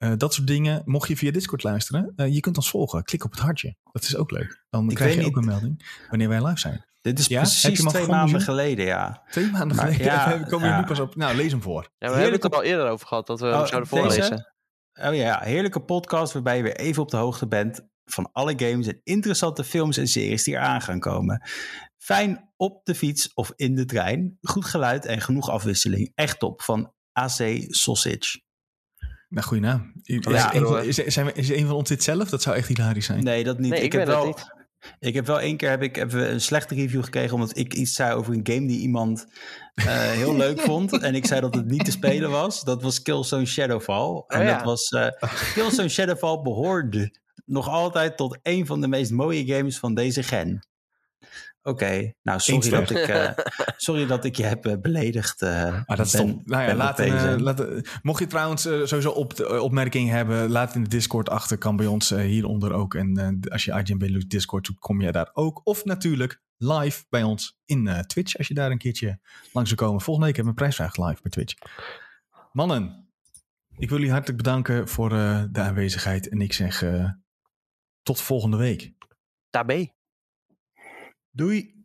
eh, dat soort dingen. Mocht je via Discord luisteren, eh, je kunt ons volgen. Klik op het hartje. Dat is ook leuk. Dan Ik krijg je ook een melding wanneer wij live zijn. Dit is Ja? Precies twee gevonden, maanden geleden, ja. Twee maanden Maar geleden ja, [laughs] komen we ja. nu pas op. Nou, lees hem voor. Ja, we hebben het er al eerder over gehad dat we hem Oh, zouden deze? voorlezen. Oh ja, heerlijke podcast waarbij je weer even op de hoogte bent van alle games en interessante films en series die eraan gaan komen. Fijn op de fiets of in de trein. Goed geluid en genoeg afwisseling. Echt top. Van AC Sausage. Nou, goeie naam. Is, Ja, een, is, zijn we, is een van ons dit zelf? Dat zou echt hilarisch zijn. Nee, dat niet. Nee, ik ik, heb wel, niet. ik heb wel één keer heb ik, heb een slechte review gekregen omdat ik iets zei over een game die iemand eh, heel leuk [laughs] vond. En ik zei dat het niet te spelen was. Dat was Killzone Shadowfall. En Oh ja. dat was eh [laughs] Killzone Shadowfall behoorde nog altijd tot een van de meest mooie games van deze gen. Oké, nou sorry dat, ik, eh, [laughs] sorry dat ik je heb eh, beledigd. eh, Ah, dat is Ben-. Nou ja, laat, eh, laat, mocht je trouwens sowieso op de, opmerkingen hebben, laat het in de Discord achter. Kan bij ons hieronder ook. En eh, als je IGN Benelux Discord zoekt, kom je daar ook. Of natuurlijk live bij ons in eh, Twitch. Als je daar een keertje langs wil komen. Volgende week hebben we een prijsvraag live bij Twitch. Mannen, ik wil jullie hartelijk bedanken voor eh, de aanwezigheid. En ik zeg eh, tot volgende week. Daarbij. Doei.